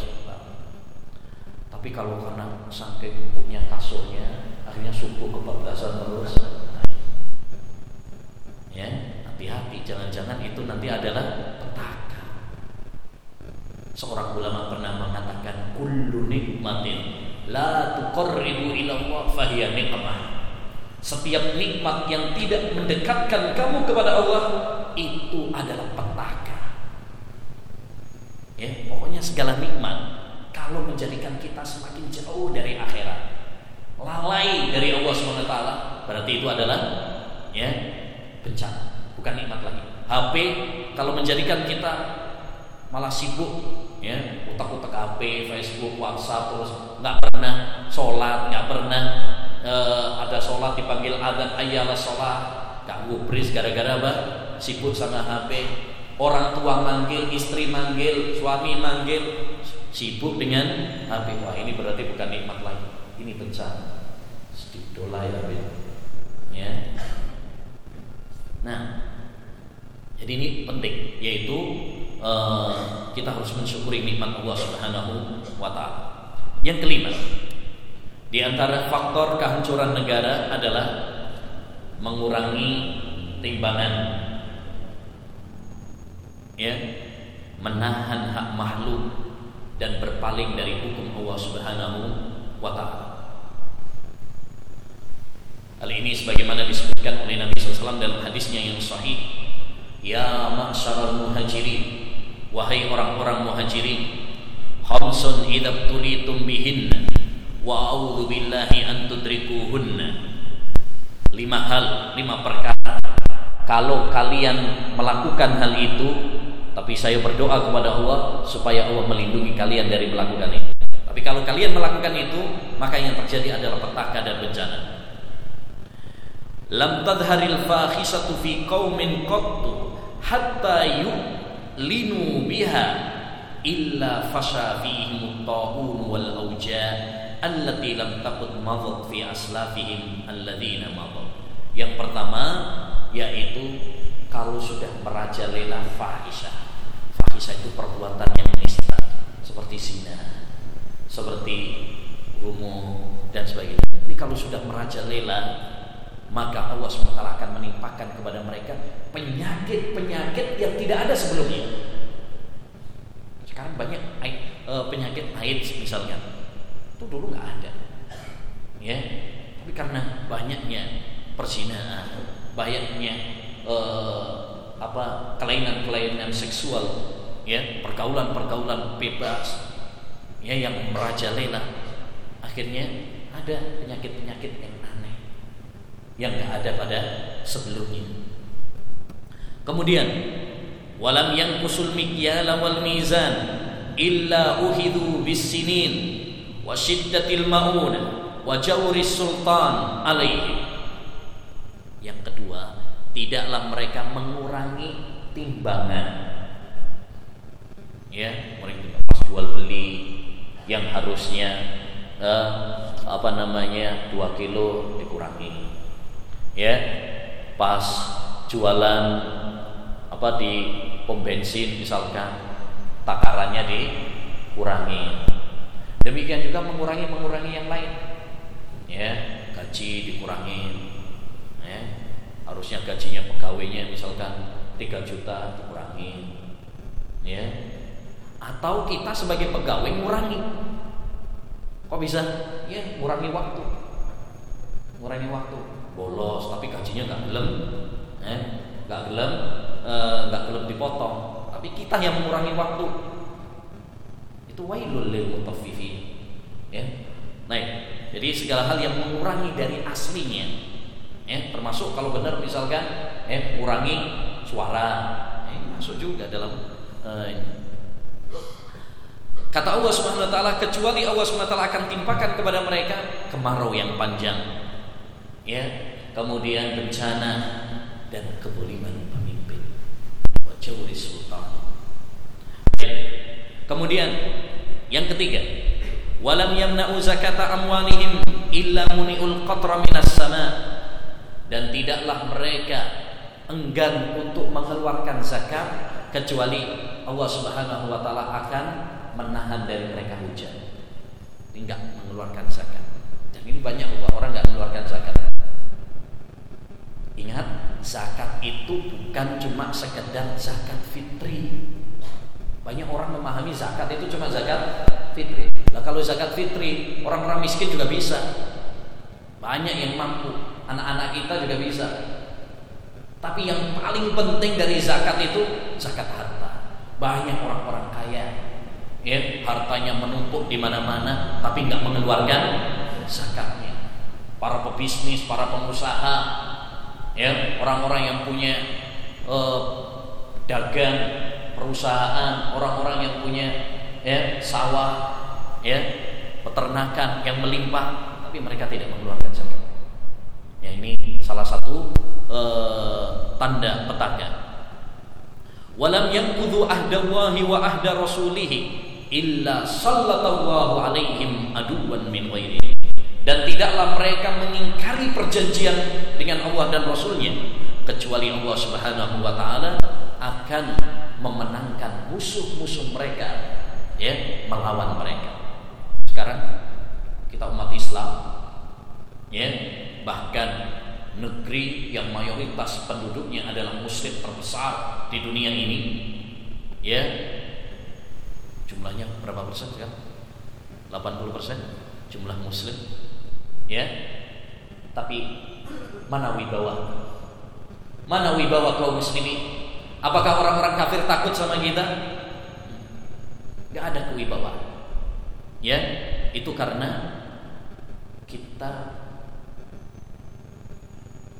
tapi kalau karena saking punya kasurnya, akhirnya subuh kebablasan terus. Ya, hati-hati, jangan-jangan itu nanti adalah petaka. Seorang ulama pernah mengatakan, "Kullu nikmatin la tuqarribu ila Allah fahiya nikmah." Setiap nikmat yang tidak mendekatkan kamu kepada Allah itu adalah petaka. Ya, pokoknya segala nikmat kalau menjadikan kita semakin jauh dari akhirat lalai dari Allah SWT berarti itu adalah ya bencana bukan nikmat lagi HP kalau menjadikan kita malah sibuk ya utak-utak HP Facebook WhatsApp terus nggak pernah sholat nggak pernah uh, ada sholat dipanggil adzan ayalah sholat. Ganggu gara-gara apa? Sibuk sama HP orang tua manggil istri manggil suami manggil sibuk dengan HP wah ini berarti bukan nikmat lagi ini bencana. Sedikit dola ya? Ya. Nah jadi ini penting yaitu uh, kita harus mensyukuri nikmat Allah Subhanahu wa taala. Yang kelima di antara faktor kehancuran negara adalah mengurangi timbangan ya menahan hak makhluk dan berpaling dari hukum Allah Subhanahu wa taala. Hal ini sebagaimana disebutkan oleh Nabi SAW dalam hadisnya yang sahih. Ya ma'syaral muhajirin, wahai orang-orang muhajirin, khamsun idza tulitum bihinna wa a'udzu billahi an tudrikuhunna. Lima hal lima perkara. Kalau kalian melakukan hal itu tapi saya berdoa kepada Allah supaya Allah melindungi kalian dari melakukan itu. Tapi kalau kalian melakukan itu maka yang terjadi adalah petaka dan bencana. Lam tadharil fakhisatu fi qaumin qattu hatta yu'linu biha illa fasha fihim wal awja allati lam takut madat fi aslafihim madat yang pertama yaitu kalau sudah merajalela fahisyah. Fahisyah itu perbuatan yang nista seperti zina seperti rumah dan sebagainya. Ini kalau sudah merajalela maka Allah SWT akan menimpakan kepada mereka penyakit-penyakit yang tidak ada sebelumnya. Sekarang banyak eh, penyakit AIDS misalnya itu dulu nggak ada. Ya tapi karena banyaknya persinaan banyaknya eh, apa kelainan-kelainan seksual ya pergaulan-pergaulan bebas ya yang merajalela akhirnya ada penyakit-penyakit yang aneh yang nggak ada pada sebelumnya. Kemudian walam yang kusul mikyala wal mizan illa uhidu bisinin wa syiddatil maun wa jawris sultan alaihi yang kedua tidaklah mereka mengurangi timbangan. Ya mereka pas jual beli yang harusnya eh, apa namanya dua kilo dikurangi. Ya pas jualan apa di pom bensin misalkan takarannya dikurangi demikian juga mengurangi mengurangi yang lain. Ya gaji dikurangi harusnya gajinya pegawainya misalkan 3 juta dikurangi ya atau kita sebagai pegawai ngurangi. Kok bisa? Ya ngurangi waktu. Ngurangi waktu. Bolos tapi gajinya nggak gelem. Eh nggak gelem eh, nggak gelem dipotong. Tapi kita yang mengurangi waktu itu wailul lil mutaffifin. Ya. Nah jadi segala hal yang mengurangi dari aslinya. Ya termasuk kalau benar misalkan eh kurangi suara. Eh, masuk juga dalam eh, kata Allah Subhanahu wa taala kecuali Allah Subhanahu wa taala akan timpakan kepada mereka kemarau yang panjang. Ya kemudian bencana dan keboliman pemimpin. Wajuri sultan kemudian yang ketiga walam yamna'u zakata amwalihim illa muni'ul qatra minas sama' dan tidaklah mereka enggan untuk mengeluarkan zakat kecuali Allah Subhanahu wa taala akan menahan dari mereka hujan. Tidak mengeluarkan zakat. Dan ini banyak orang nggak mengeluarkan zakat. Ingat, zakat itu bukan cuma sekedar zakat fitri. Banyak orang memahami zakat itu cuma zakat fitri. Nah, kalau zakat fitri, orang-orang miskin juga bisa. Banyak yang mampu anak-anak kita juga bisa. Tapi yang paling penting dari zakat itu zakat harta. Banyak orang-orang kaya, ya hartanya menumpuk di mana-mana, tapi nggak mengeluarkan zakatnya. Para pebisnis, para pengusaha, ya orang-orang yang punya eh, dagang, perusahaan, orang-orang yang punya ya sawah, ya peternakan yang melimpah, tapi mereka tidak mengeluarkan zakat. Ya ini salah satu uh, tanda petaka. Walam yanqudhu ahdallahi wa ahda rasulih illa sallallahu alaihim aduwan min ghairi. Dan tidaklah mereka mengingkari perjanjian dengan Allah dan Rasulnya kecuali Allah Subhanahu wa taala akan memenangkan musuh-musuh mereka ya melawan mereka. Sekarang kita umat Islam ya bahkan negeri yang mayoritas penduduknya adalah muslim terbesar di dunia ini ya jumlahnya berapa persen kan 80 persen jumlah muslim ya. Tapi mana wibawa? Mana wibawa kaum muslimin apakah orang-orang kafir takut sama kita Gak ada kewibawaan Ya, itu karena kita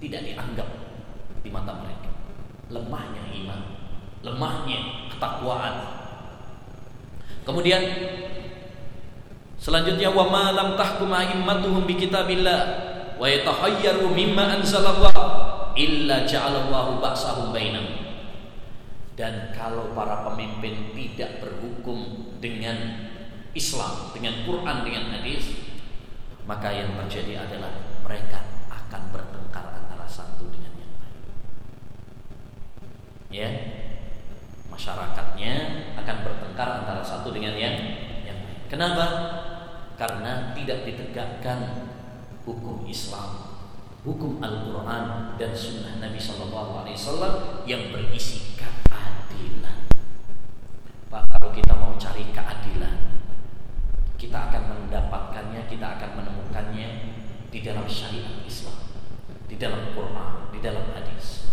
tidak dianggap di mata mereka. Lemahnya iman, lemahnya ketakwaan. Kemudian selanjutnya wa ma lam tahkum a'immatuhum bi kitabillah wa yatahayyaru mimma anzalallah illa ja'alallahu ba'sahum bainahum. Dan kalau para pemimpin tidak berhukum dengan Islam, dengan Quran, dengan hadis, maka yang terjadi adalah mereka akan bertengkar antara satu dengan yang lain. Ya, masyarakatnya akan bertengkar antara satu dengan yang lain. Kenapa? Karena tidak ditegakkan hukum Islam, hukum Al-Quran dan Sunnah Nabi Wasallam yang berisi keadilan. Pak, kalau kita mau cari keadilan, kita akan mendapatkannya, kita akan menemukannya di dalam syariat Islam, di dalam Quran, di dalam hadis.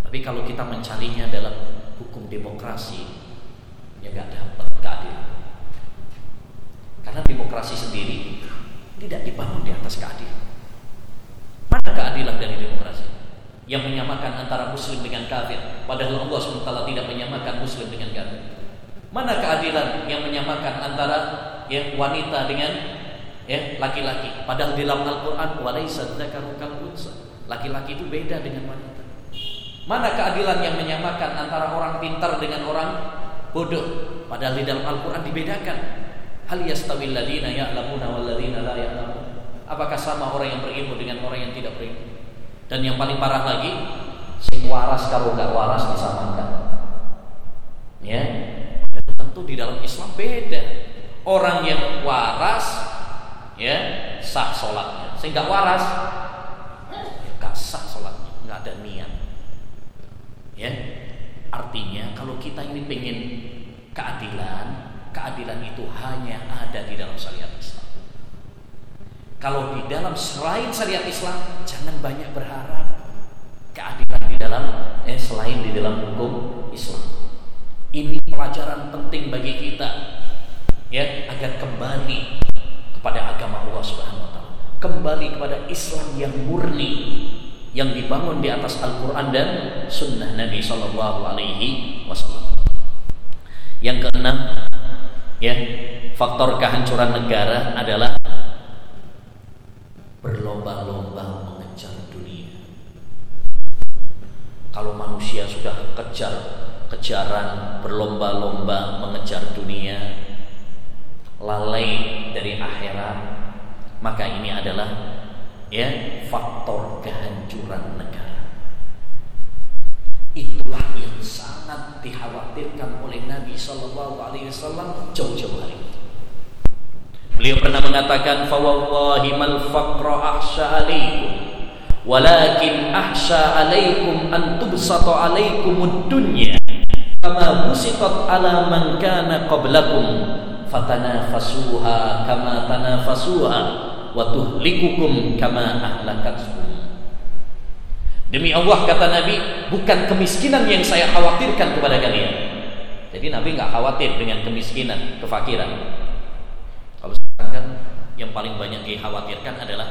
Tapi kalau kita mencarinya dalam hukum demokrasi, ya nggak dapat keadilan. Karena demokrasi sendiri tidak dibangun di atas keadilan. Mana keadilan dari demokrasi? Yang menyamakan antara muslim dengan kafir Padahal Allah SWT tidak menyamakan muslim dengan kafir Mana keadilan yang menyamakan antara ya wanita dengan ya laki-laki padahal di dalam Al-Qur'an Laki-laki itu beda dengan wanita. Mana keadilan yang menyamakan antara orang pintar dengan orang bodoh padahal di dalam Al-Qur'an dibedakan. Hal yastawil ladina ya'lamuna wal la. Apakah sama orang yang berilmu dengan orang yang tidak berilmu? Dan yang paling parah lagi, sing waras kalau gak waras disamakan. Ya, tentu di dalam Islam beda. Orang yang waras, ya sah sholatnya. Sehingga waras, ya, gak sah sholatnya, nggak ada niat. Ya, artinya kalau kita ini pengen keadilan, keadilan itu hanya ada di dalam syariat Islam. Kalau di dalam selain syariat Islam, jangan banyak berharap keadilan di dalam eh selain di dalam hukum Islam. Ini pelajaran penting bagi kita ya agar kembali kepada agama Allah Subhanahu wa taala. Kembali kepada Islam yang murni yang dibangun di atas Al-Qur'an dan sunnah Nabi sallallahu alaihi wasallam. Yang keenam, ya faktor kehancuran negara adalah berlomba-lomba mengejar dunia. Kalau manusia sudah kejar kejaran berlomba-lomba mengejar dunia, lalai dari akhirat, maka ini adalah ya faktor kehancuran negara. Itulah yang sangat dikhawatirkan oleh Nabi Shallallahu Alaihi Wasallam jauh-jauh hari. Beliau pernah mengatakan, "Fawallahi mal faqra ahsha alaikum, walakin ahsha alaikum an tubsata alaikum dunya kama busitat ala man kana qablakum fatanafasuha kama tanafasuha wa tuhlikukum kama ahlakatkum." Demi Allah kata Nabi, bukan kemiskinan yang saya khawatirkan kepada kalian. Jadi Nabi nggak khawatir dengan kemiskinan, kefakiran. Yang paling banyak dikhawatirkan adalah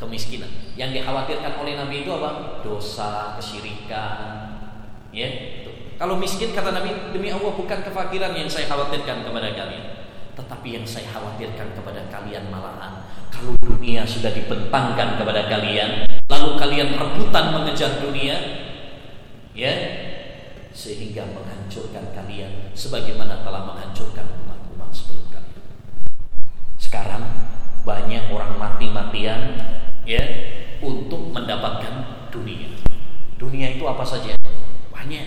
kemiskinan. Yang dikhawatirkan oleh Nabi itu apa? Dosa, kesyirikan. Ya, itu. Kalau miskin kata Nabi, demi Allah bukan kefakiran yang saya khawatirkan kepada kalian. Tetapi yang saya khawatirkan kepada kalian malahan kalau dunia sudah dibentangkan kepada kalian, lalu kalian rebutan mengejar dunia, ya, sehingga menghancurkan kalian sebagaimana telah menghancurkan umat-umat sebelum kalian. Sekarang banyak orang mati-matian ya untuk mendapatkan dunia. Dunia itu apa saja? Banyak.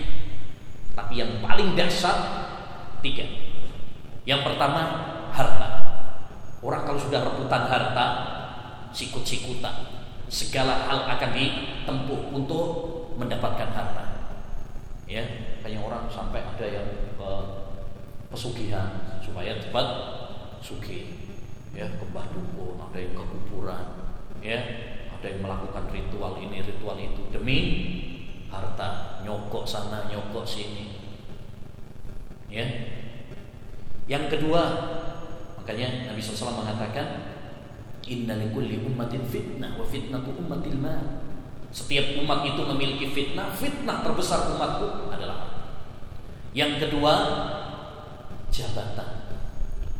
Tapi yang paling dasar tiga. Yang pertama harta. Orang kalau sudah rebutan harta, sikut-sikutan, segala hal akan ditempuh untuk mendapatkan harta. Ya, kayak orang sampai ada yang uh, pesugihan supaya cepat sugih. Ya, ke dukun, ada yang ke kuburan, ya, ada yang melakukan ritual ini, ritual itu demi harta, nyokok sana, nyokok sini. Ya, yang kedua, Makanya Nabi SAW mengatakan Inna likulli ummatin fitnah wa fitnatu ummatil ma. Setiap umat itu memiliki fitnah, fitnah terbesar umatku adalah Yang kedua, jabatan.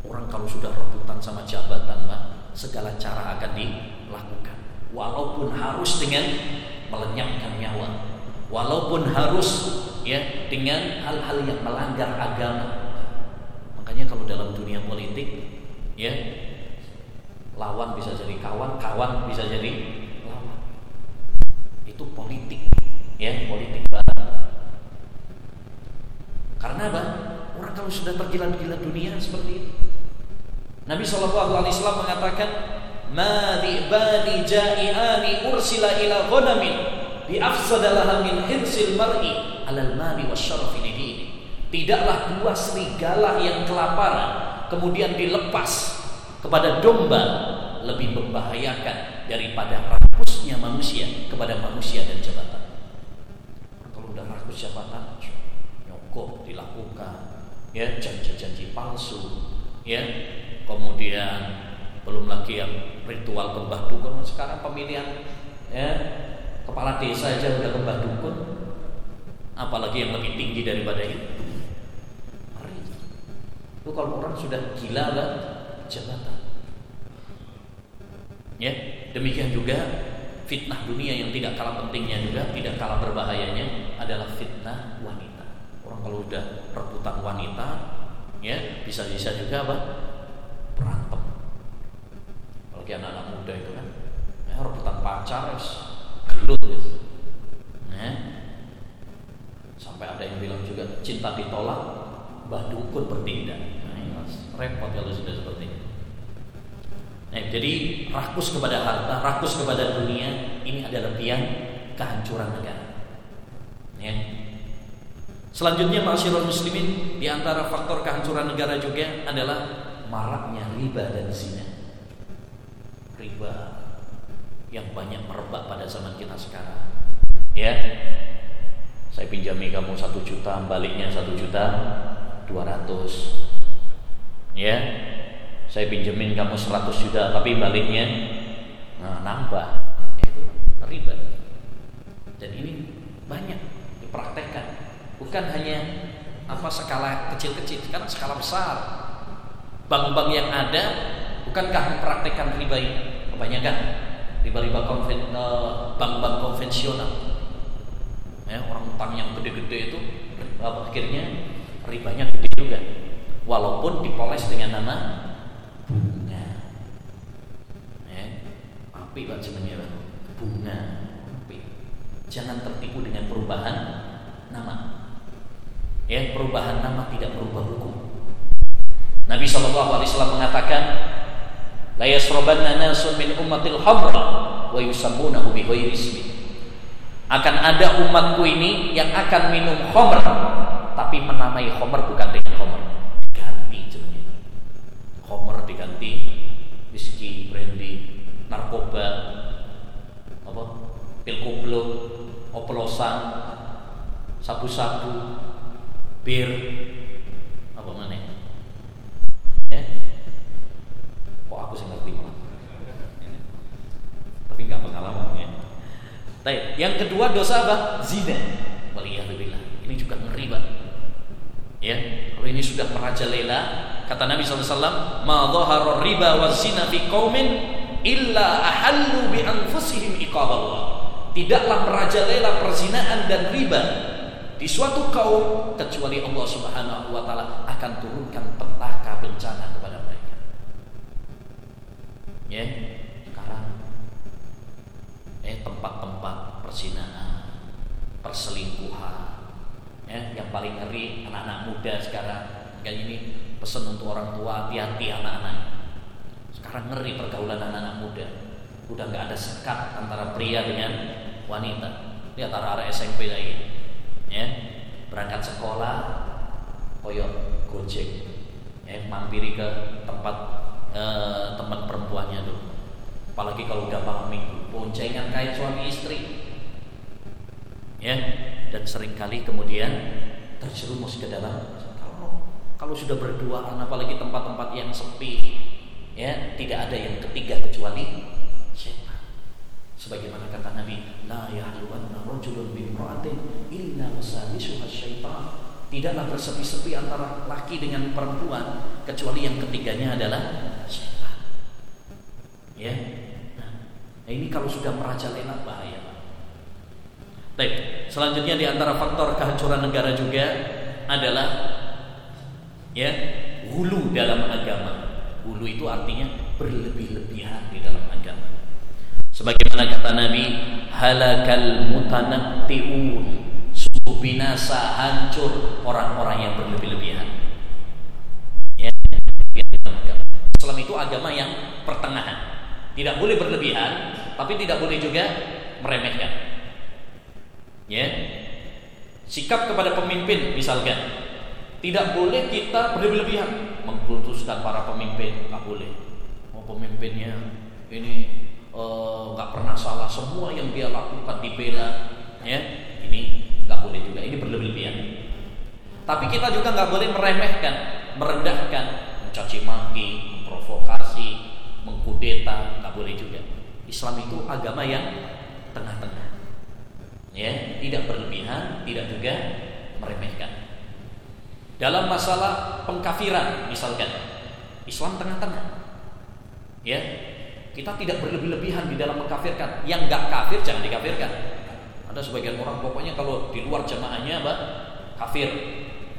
Orang kalau sudah rebutan sama jabatan, Pak, segala cara akan dilakukan. Walaupun harus dengan melenyapkan nyawa. Walaupun harus ya dengan hal-hal yang melanggar agama. Makanya kalau dalam dunia politik ya lawan bisa jadi kawan, kawan bisa jadi lawan. Itu politik ya, politik banget. Karena apa? Orang kalau sudah tergila-gila dunia seperti itu. Nabi Shallallahu Alaihi Wasallam mengatakan, "Madi bani ja'iani ursila ila ghanamin bi afsadalaha min hirsil mar'i alal mali wasyarafi ini." Tidaklah dua serigala yang kelaparan kemudian dilepas kepada domba lebih membahayakan daripada rakusnya manusia kepada manusia dan jabatan. Kalau udah rakus jabatan, nyokok dilakukan, ya janji-janji palsu, ya kemudian belum lagi yang ritual kembah dukun. Sekarang pemilihan ya kepala desa aja udah kembah dukun. Apalagi yang lebih tinggi daripada itu. Itu kalau orang sudah gila lah jabatan. Ya demikian juga fitnah dunia yang tidak kalah pentingnya juga tidak kalah berbahayanya adalah fitnah wanita. Orang kalau udah rebutan wanita ya bisa bisa juga apa berantem apalagi anak-anak muda itu kan ya, rebutan pacar es gelut ya. ya. sampai ada yang bilang juga cinta ditolak mbah dukun bertindak nah, ini repot kalau sudah seperti ini Nah, jadi rakus kepada harta, rakus kepada dunia ini adalah tiang kehancuran negara. Ya. Selanjutnya masyarakat muslimin di antara faktor kehancuran negara juga adalah maraknya riba dan zina. Riba yang banyak merebak pada zaman kita sekarang. Ya, saya pinjami kamu satu juta, baliknya satu juta dua ratus. Ya, saya pinjemin kamu 100 juta tapi baliknya nah, nambah. Ya itu riba. Dan ini banyak dipraktekkan. Bukan hanya apa skala kecil-kecil. Sekarang skala besar bank-bank yang ada bukankah mempraktekkan riba ini? Kebanyakan. Riba-riba eh, bank-bank konvensional. Ya, orang utang yang gede-gede itu akhirnya ribanya gede juga. Walaupun dipoles dengan nama bunga. Ya api pak sebenarnya bunga api. Jangan tertipu dengan perubahan nama. Ya perubahan nama tidak berubah hukum Nabi Shallallahu Alaihi Wasallam mengatakan la yasrobanna nasun min ummatil hamra wa yusammunahu bi akan ada umatku ini yang akan minum khamr tapi menamai khamr bukan dengan khamr. Homer diganti whisky, brandy, narkoba, apa, pil koplo, oplosan, sabu-sabu, bir, apa mana? Aku sih ngerti. Tapi nggak pengalaman ya. Baik, yang kedua dosa apa? Zina. Waliyahulillah. Ini juga ngeri banget. Ya, kalau ini sudah merajalela, kata Nabi SAW, "Ma riba wa zina fi qaumin illa ahallu bi anfusihim iqaballah." Tidaklah merajalela perzinaan dan riba di suatu kaum kecuali Allah Subhanahu wa taala akan turunkan petaka bencana. Ya, sekarang. Eh tempat-tempat perzinaan, perselingkuhan, ya, yang paling ngeri anak-anak muda sekarang. Kayak ini pesan untuk orang tua hati-hati anak-anak. Sekarang ngeri pergaulan anak-anak muda. Udah nggak ada sekat antara pria dengan wanita. Lihat arah-arah SMP lagi. Ya berangkat sekolah koyok gojek. Ya mampiri ke tempat eh, teman perempuannya tuh apalagi kalau udah malam minggu boncengan kayak suami istri ya dan sering kali kemudian terjerumus ke dalam kalau Kalau sudah berduaan apalagi tempat-tempat yang sepi, ya tidak ada yang ketiga kecuali setan. Sebagaimana kata Nabi, la yahluwanna rajulun bimra'atin illa wasalisuha syaitan. Tidaklah bersepi-sepi antara laki dengan perempuan kecuali yang ketiganya adalah setan. Ya. Nah, ini kalau sudah merajalela bahaya. Baik, selanjutnya di antara faktor kehancuran negara juga adalah ya hulu dalam agama hulu itu artinya berlebih-lebihan di dalam agama sebagaimana kata Nabi halakal mutanatti'un binasa hancur orang-orang yang berlebih-lebihan. Ya. Islam itu agama yang pertengahan. Tidak boleh berlebihan tapi tidak boleh juga meremehkan. Ya. Sikap kepada pemimpin misalkan tidak boleh kita berlebihan mengkultuskan para pemimpin, nggak boleh. Oh, pemimpinnya ini eh, nggak uh, pernah salah, semua yang dia lakukan dibela, ya. Ini nggak boleh juga. Ini berlebihan. Tapi kita juga nggak boleh meremehkan, merendahkan, mencaci maki, memprovokasi, mengkudeta, nggak boleh juga. Islam itu agama yang tengah-tengah, ya tidak berlebihan, tidak juga meremehkan. Dalam masalah pengkafiran misalkan Islam tengah-tengah. Ya. Kita tidak berlebih-lebihan di dalam mengkafirkan. Yang nggak kafir jangan dikafirkan. Ada sebagian orang pokoknya kalau di luar jamaahnya apa? Kafir.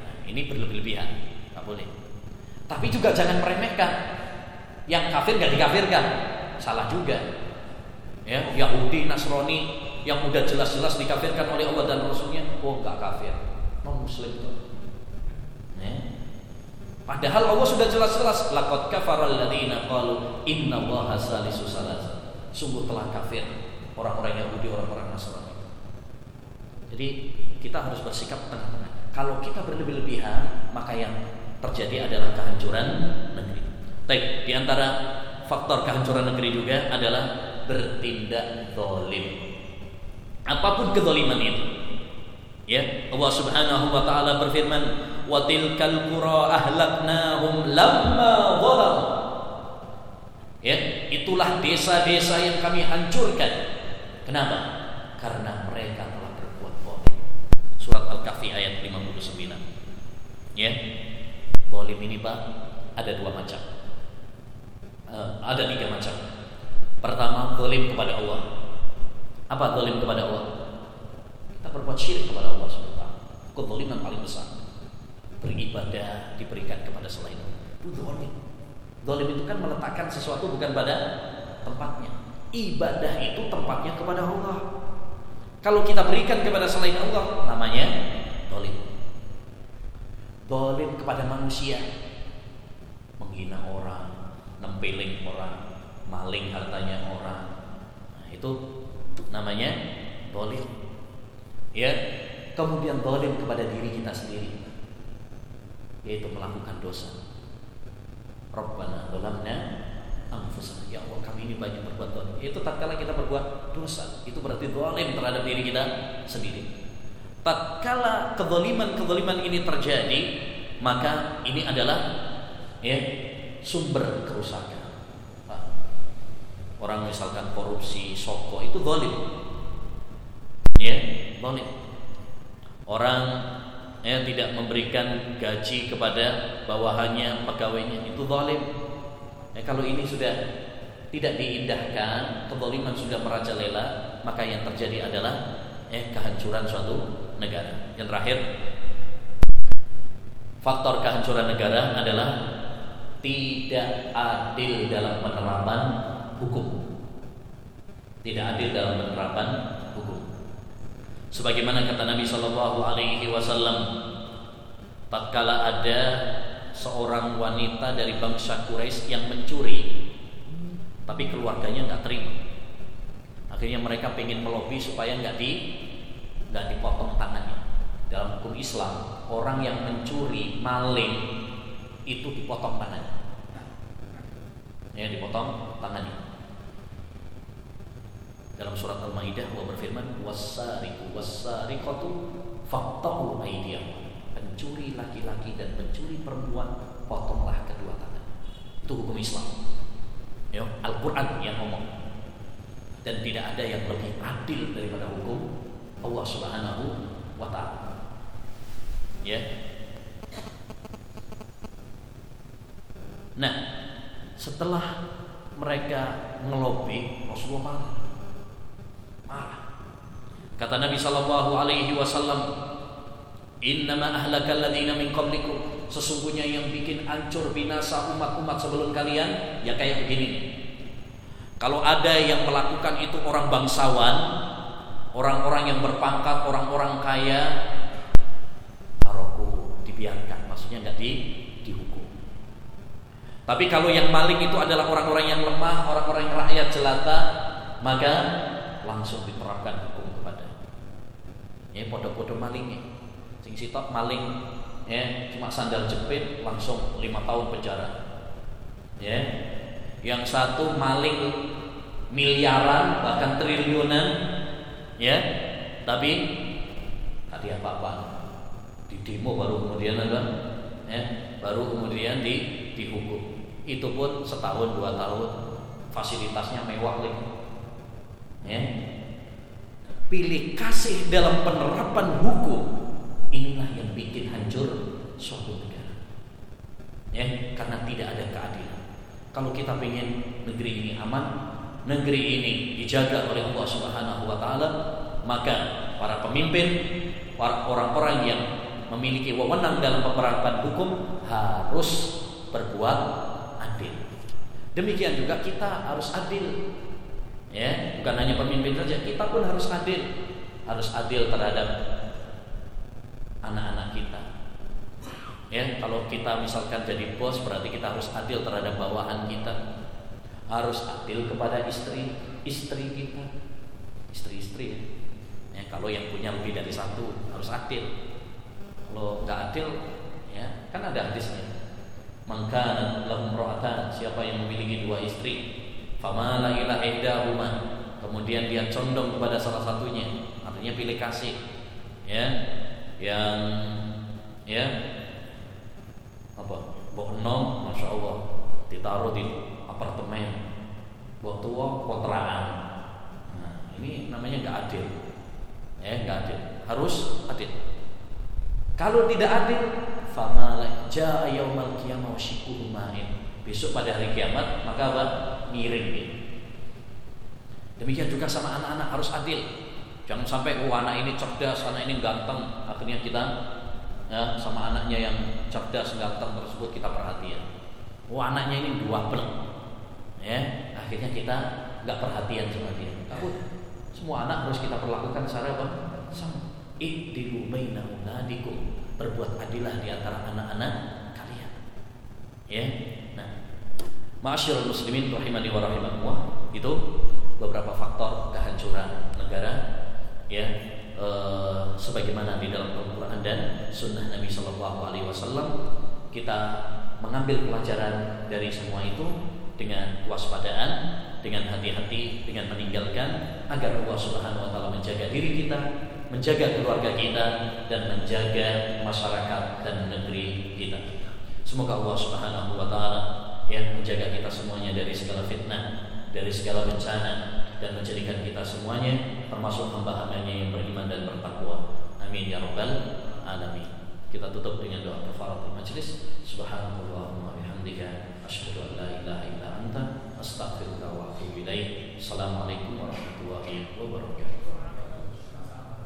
Nah, ini berlebih-lebihan. nggak boleh. Tapi juga jangan meremehkan. Yang kafir nggak dikafirkan. Salah juga. Ya, Yahudi, Nasrani yang udah jelas-jelas dikafirkan oleh Allah dan Rasulnya, oh nggak kafir, non Muslim tuh. Padahal Allah sudah jelas-jelas laqad kafara alladziina qalu innallaha salisu salas. Sungguh telah kafir orang-orang Yahudi, orang-orang Nasrani. Jadi kita harus bersikap tengah-tengah. Kalau kita berlebih-lebihan, maka yang terjadi adalah kehancuran negeri. Baik, di antara faktor kehancuran negeri juga adalah bertindak zalim. Apa pun kezaliman itu. Ya, Allah Subhanahu wa taala berfirman, wa tilkal qura ahlaknahum lamma zalam ya itulah desa-desa yang kami hancurkan kenapa karena mereka surat al-kahfi ayat 59 ya zalim ini Pak ada dua macam uh, ada tiga macam pertama zalim kepada Allah apa zalim kepada Allah kita berbuat syirik kepada Allah SWT kezaliman paling besar beribadah diberikan kepada selain Allah. Itu dolim. Dolim itu kan meletakkan sesuatu bukan pada tempatnya. Ibadah itu tempatnya kepada Allah. Kalau kita berikan kepada selain Allah, namanya dolim. Dolim kepada manusia, menghina orang, nempeling orang, maling hartanya orang. Nah, itu namanya dolim. Ya, kemudian dolim kepada diri kita sendiri yaitu melakukan dosa. Rabbana zalamna anfusana. Ya Allah, kami ini banyak berbuat dosa. Itu tatkala kita berbuat dosa, itu berarti zalim terhadap diri kita sendiri. Tatkala kezaliman-kezaliman ini terjadi, maka ini adalah ya sumber kerusakan. Orang misalkan korupsi, soko itu zalim. Ya, zalim. Orang ya, tidak memberikan gaji kepada bawahannya pegawainya itu zalim. Ya, kalau ini sudah tidak diindahkan, kezaliman sudah merajalela, maka yang terjadi adalah ya, kehancuran suatu negara. Yang terakhir, faktor kehancuran negara adalah tidak adil dalam penerapan hukum. Tidak adil dalam penerapan hukum. Sebagaimana kata Nabi Shallallahu Alaihi Wasallam, tatkala ada seorang wanita dari bangsa Quraisy yang mencuri, tapi keluarganya nggak terima. Akhirnya mereka ingin melobi supaya nggak di nggak dipotong tangannya. Dalam hukum Islam, orang yang mencuri, maling itu dipotong tangannya. Ya, dipotong tangannya. Dalam surat Al-Maidah Allah berfirman, "Was-sariqu was-sariqatu faqta'u aydiyahum." Pencuri laki-laki dan pencuri perempuan potonglah kedua tangan. Itu hukum Islam. Ya, Al-Qur'an yang ngomong. Dan tidak ada yang lebih adil daripada hukum Allah Subhanahu wa taala. Ya. Nah, setelah mereka ngelobi Rasulullah marah. Kata Nabi sallallahu alaihi wasallam, "Innama ahlakal ladzina min qablikum." Sesungguhnya yang bikin hancur binasa umat-umat sebelum kalian ya kayak begini. Kalau ada yang melakukan itu orang bangsawan, orang-orang yang berpangkat, orang-orang kaya, taroku dibiarkan, maksudnya nggak di dihukum. Tapi kalau yang maling itu adalah orang-orang yang lemah, orang-orang yang rakyat jelata, maka langsung diterapkan hukum kepada. Ya, podo-podo malingnya. Sing sitok maling ya. Cuma sandal jepit langsung lima tahun penjara. Ya. Yang satu maling miliaran bahkan triliunan. Ya. Tapi tadi apa apa di demo baru kemudian ada ya. Baru kemudian di dihukum. Itu pun setahun dua tahun. Fasilitasnya mewah lagi ya. Pilih kasih dalam penerapan hukum inilah yang bikin hancur suatu negara ya karena tidak ada keadilan kalau kita ingin negeri ini aman negeri ini dijaga oleh Allah Subhanahu wa taala, maka para pemimpin, orang-orang yang memiliki wewenang dalam penerapan hukum harus berbuat adil. Demikian juga kita harus adil. Ya, bukan hanya pemimpin saja, kita pun harus adil. Harus adil terhadap anak-anak kita. Ya, kalau kita misalkan jadi bos berarti kita harus adil terhadap bawahan kita. Harus adil kepada istri istri kita. Istri-istri ya. ya kalau yang punya lebih dari satu harus adil. Kalau nggak adil ya kan ada hadisnya. Maka lahum siapa yang memiliki dua istri famala ila ihdahuma kemudian dia condong kepada salah satunya artinya pilih kasih ya yang ya. Apa? Bohong masya Allah ditaruh di apartemen. Buat tua kontrakan. Nah, ini namanya nggak adil. Ya nggak adil. Harus adil. Kalau tidak adil famala jaa yaumal qiyamah main. Besok pada hari kiamat maka apa? Miring demikian juga sama anak-anak harus adil jangan sampai oh anak ini cerdas anak ini ganteng. Akhirnya kita ya sama anaknya yang cerdas ganteng tersebut kita perhatian. Oh anaknya ini dua belum ya akhirnya kita nggak perhatian sama dia. Takut semua anak harus kita perlakukan secara apa? Sama. Ihdilu baina berbuat adilah di antara anak-anak kalian. Ya nah. Ma'asyiral muslimin rahimani wa rahimakumullah. Itu beberapa faktor kehancuran negara ya e, sebagaimana di dalam Al-Qur'an dan sunnah Nabi Shallallahu alaihi wasallam kita mengambil pelajaran dari semua itu dengan waspadaan, dengan hati-hati, dengan meninggalkan agar Allah Subhanahu wa taala menjaga diri kita, menjaga keluarga kita dan menjaga masyarakat dan negeri kita. Semoga Allah Subhanahu wa taala yang menjaga kita semuanya dari segala fitnah, dari segala bencana dan menjadikan kita semuanya termasuk hamba-hambanya yang beriman dan bertakwa. Amin ya rabbal alamin. Kita tutup dengan doa kafaratul majlis. Subhanallahumma bihamdika asyhadu an la ilaha illa anta astaghfiruka wa atubu ilaik. Assalamualaikum warahmatullahi wabarakatuh.